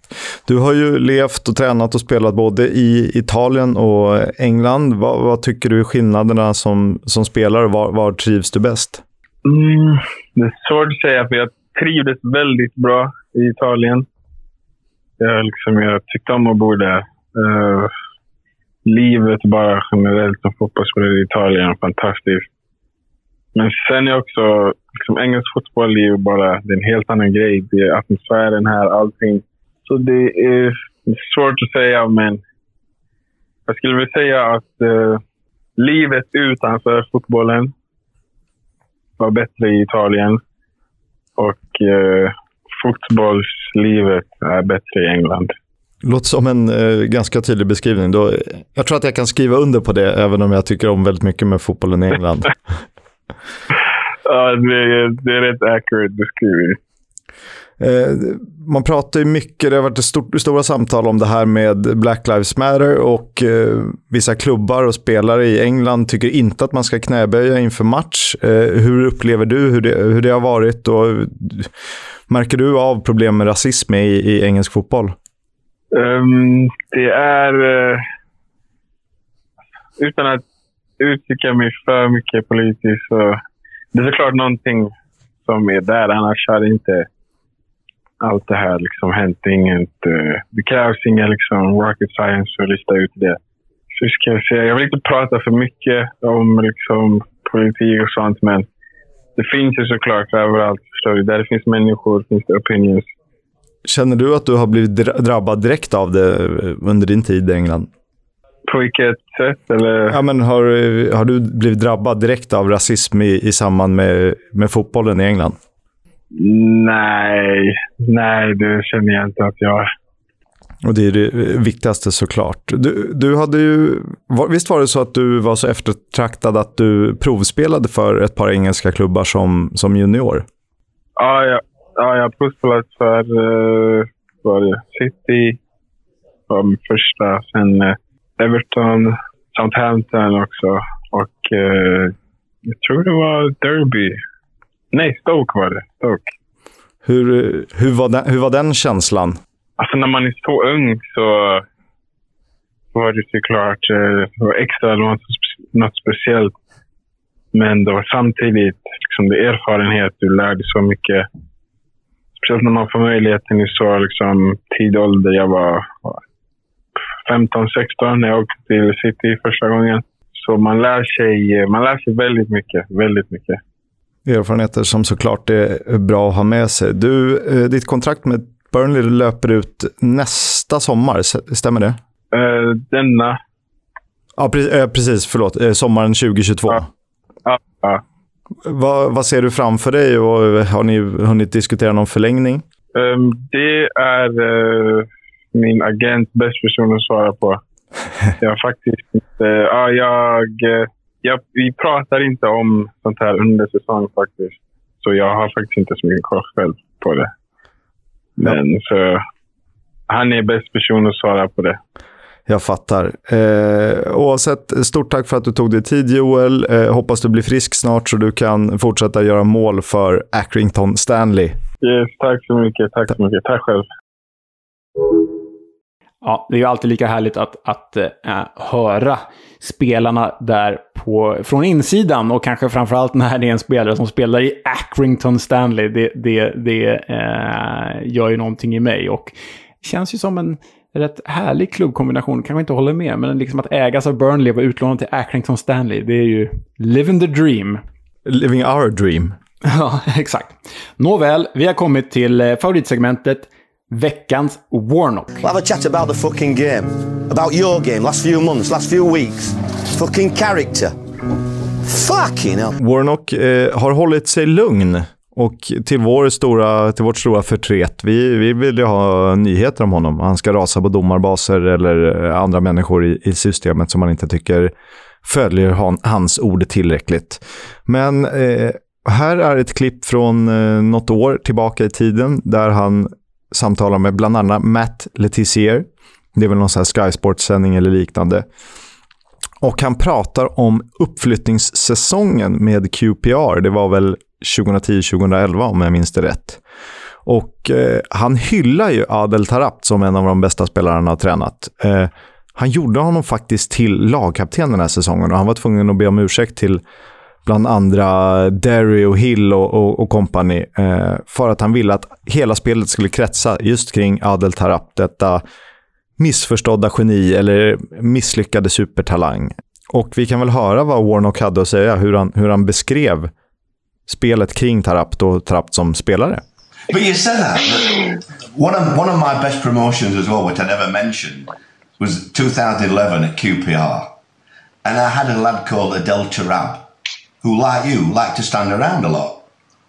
Du har ju levt och tränat och spelat både i Italien och England. Vad, vad tycker du är skillnaderna som, som spelare? Var, var trivs du bäst? Mm, det är svårt att säga, för jag trivdes väldigt bra i Italien. Jag, liksom, jag tyckte om att bo där. Uh, livet bara generellt som fotbollsspelare i Italien är fantastiskt. Men sen är också liksom, engelsk fotboll är ju bara det är en helt annan grej. Det är atmosfären här, allting. Så det är svårt att säga, men jag skulle vilja säga att uh, livet utanför fotbollen var bättre i Italien. Och uh, fotbollslivet är bättre i England. Låter som en eh, ganska tydlig beskrivning. Då, jag tror att jag kan skriva under på det, även om jag tycker om väldigt mycket med fotbollen i England. Ja, det är, det är rätt accurate beskrivning. Eh, man pratar ju mycket, det har varit stort, stora samtal om det här med Black Lives Matter och eh, vissa klubbar och spelare i England tycker inte att man ska knäböja inför match. Eh, hur upplever du hur det, hur det har varit och märker du av problem med rasism i, i engelsk fotboll? Um, det är... Utan att uttrycka mig för mycket politiskt så... Det är såklart någonting som är där, annars hade inte allt det här liksom hänt. Inget, eh, det krävs inga liksom, rocket science för att lista ut det. Så ska jag, säga, jag vill inte prata för mycket om liksom, politik och sånt, men det finns ju såklart överallt. Förstår du? Där det finns människor finns det opinions. Känner du att du har blivit drabbad direkt av det eh, under din tid i England? På vilket sätt? Eller? Ja, men har, har du blivit drabbad direkt av rasism i, i samband med, med fotbollen i England? Nej, nej, det känner jag inte att jag och det är det viktigaste såklart. Du, du hade ju, visst var det så att du var så eftertraktad att du provspelade för ett par engelska klubbar som, som junior? Ja, jag, ja, jag har provspelat för uh, var City var min första. Sen uh, Everton, Southampton också. Och uh, jag tror det var Derby. Nej, Stoke var det. Stoke. Hur, hur, var, den, hur var den känslan? Alltså när man är så ung så var det såklart eh, extra något, något speciellt. Men det var samtidigt liksom, det erfarenhet. Du lärde så mycket. Speciellt när man får möjligheten i så liksom, tidig ålder. Jag var 15-16 när jag åkte till City första gången. Så man lär sig, man lär sig väldigt mycket. Väldigt mycket. Erfarenheter som såklart är bra att ha med sig. Du, eh, ditt kontrakt med Burnley löper ut nästa sommar, stämmer det? Uh, denna. Ja, precis. Förlåt. Uh, sommaren 2022. Ja. ja, ja. Vad, vad ser du framför dig och har ni hunnit diskutera någon förlängning? Um, det är uh, min agent bäst person att svara på. jag faktiskt inte... ja, jag, jag, vi pratar inte om sånt här under säsong faktiskt. Så jag har faktiskt inte så mycket koll själv på det. Men ja. så, han är bäst person att svara på det. Jag fattar. Eh, oavsett, stort tack för att du tog dig tid Joel. Eh, hoppas du blir frisk snart så du kan fortsätta göra mål för Accrington Stanley. Yes, tack så mycket. Tack så mycket. Tack själv. Ja, det är ju alltid lika härligt att, att äh, höra spelarna där på, från insidan och kanske framförallt när det är en spelare som spelar i Accrington Stanley. Det, det, det äh, gör ju någonting i mig och känns ju som en rätt härlig klubbkombination. Kanske inte håller med, men liksom att ägas av Burnley och vara utlånad till Accrington Stanley, det är ju living the dream. Living our dream. Ja, exakt. Nåväl, vi har kommit till eh, favoritsegmentet veckans Warnock. We'll have a chat about the fucking game. About your game, last few months, last few weeks. Fucking character. Fucking hell. Warnock eh, har hållit sig lugn. Och till, vår stora, till vårt stora förtret, vi, vi vill ju ha nyheter om honom. Han ska rasa på domarbaser eller eh, andra människor i, i systemet som man inte tycker följer han, hans ord tillräckligt. Men eh, här är ett klipp från eh, något år tillbaka i tiden där han samtalar med bland annat Matt Letizier. Det är väl någon sån här Sky Sports-sändning eller liknande. Och han pratar om uppflyttningssäsongen med QPR. Det var väl 2010-2011 om jag minns det rätt. Och eh, han hyllar ju Adel Tarabt som en av de bästa spelarna han har tränat. Eh, han gjorde honom faktiskt till lagkapten den här säsongen och han var tvungen att be om ursäkt till bland andra Derry och Hill och, och, och company, eh, för att han ville att hela spelet skulle kretsa just kring Adel Tarap, detta missförstådda geni eller misslyckade supertalang. Och vi kan väl höra vad Warnock hade att säga, hur han, hur han beskrev spelet kring Tarap och Tarap som spelare. But you said that. One of, one of my best promotions as well, which I never mentioned, was 2011 at QPR. And I had a lad called Adel Tarab. Who, like you, like to stand around a lot.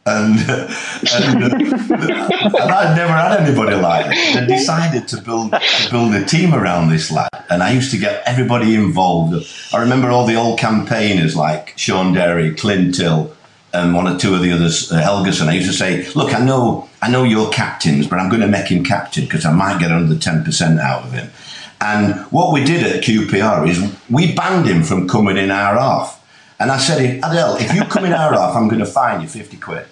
And, and, and I'd never had anybody like that. And decided to build to build a team around this lad. And I used to get everybody involved. I remember all the old campaigners like Sean Derry, Clint Till, and one or two of the others, uh, Helgerson, I used to say, look, I know, I know you're captains, but I'm going to make him captain because I might get another 10% out of him. And what we did at QPR is we banned him from coming in our half. And I said, Adele, if you come in our half, I'm going to fine you 50 quid.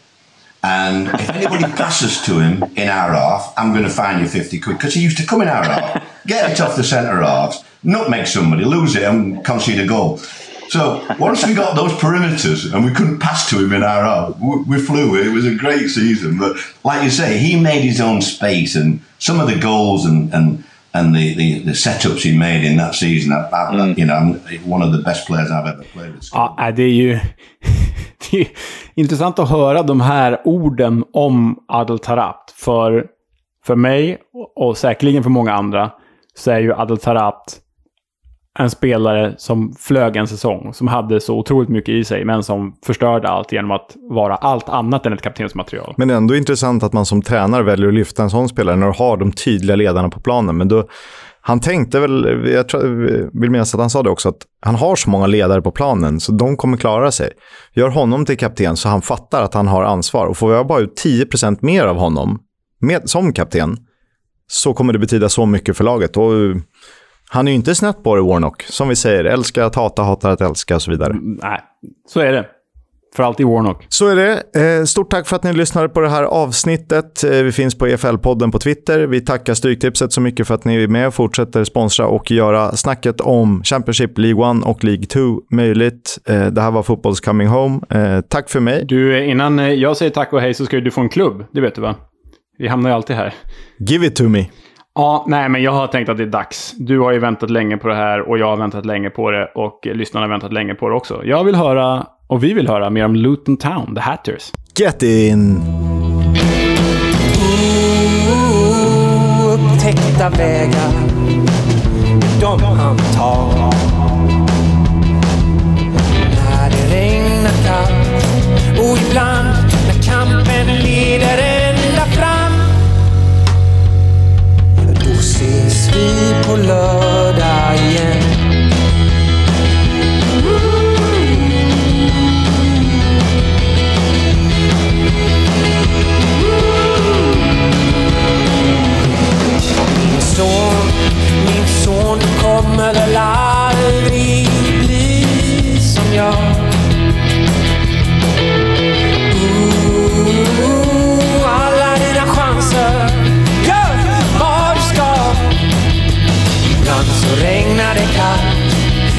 And if anybody passes to him in our half, I'm going to fine you 50 quid. Because he used to come in our half, get it off the centre halves, nutmeg somebody, lose it, and concede a goal. So once we got those perimeters and we couldn't pass to him in our half, we, flew. It was a great season. But like you say, he made his own space, and some of the goals and and and the, the, the setups he made in that season, I, I, you know, I'm one of the best players I've ever played with. Ja, det är ju det är intressant att höra de här orden om Adel Tarabt. För, för mig, och säkerligen för många andra, så är ju Adel Tarabt en spelare som flög en säsong, som hade så otroligt mycket i sig, men som förstörde allt genom att vara allt annat än ett kaptensmaterial. Men ändå intressant att man som tränare väljer att lyfta en sån spelare när du har de tydliga ledarna på planen. Men då, han tänkte väl, jag tror, vill minnas att han sa det också, att han har så många ledare på planen så de kommer klara sig. Gör honom till kapten så han fattar att han har ansvar. Och får jag bara ut 10% mer av honom med, som kapten så kommer det betyda så mycket för laget. Och, han är ju inte snett på det, Warnock. Som vi säger, älska att hata, hatar att älska och så vidare. Nej, så är det. För alltid Warnock. Så är det. Eh, stort tack för att ni lyssnade på det här avsnittet. Eh, vi finns på EFL-podden på Twitter. Vi tackar Stryktipset så mycket för att ni är med och fortsätter sponsra och göra snacket om Championship, League 1 och League 2 möjligt. Eh, det här var Fotbolls Coming Home. Tack för mig. Du, innan jag säger tack och hej så ska du få en klubb. Det vet du va? Vi hamnar ju alltid här. Give it to me. Ja, nej, men jag har tänkt att det är dags. Du har ju väntat länge på det här och jag har väntat länge på det och lyssnarna har väntat länge på det också. Jag vill höra, och vi vill höra, mer om Luton Town, The Hatters. Get in! Upptäckta vägar, de han tar. Ses vi på lördag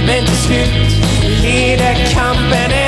Men till slut leder kampen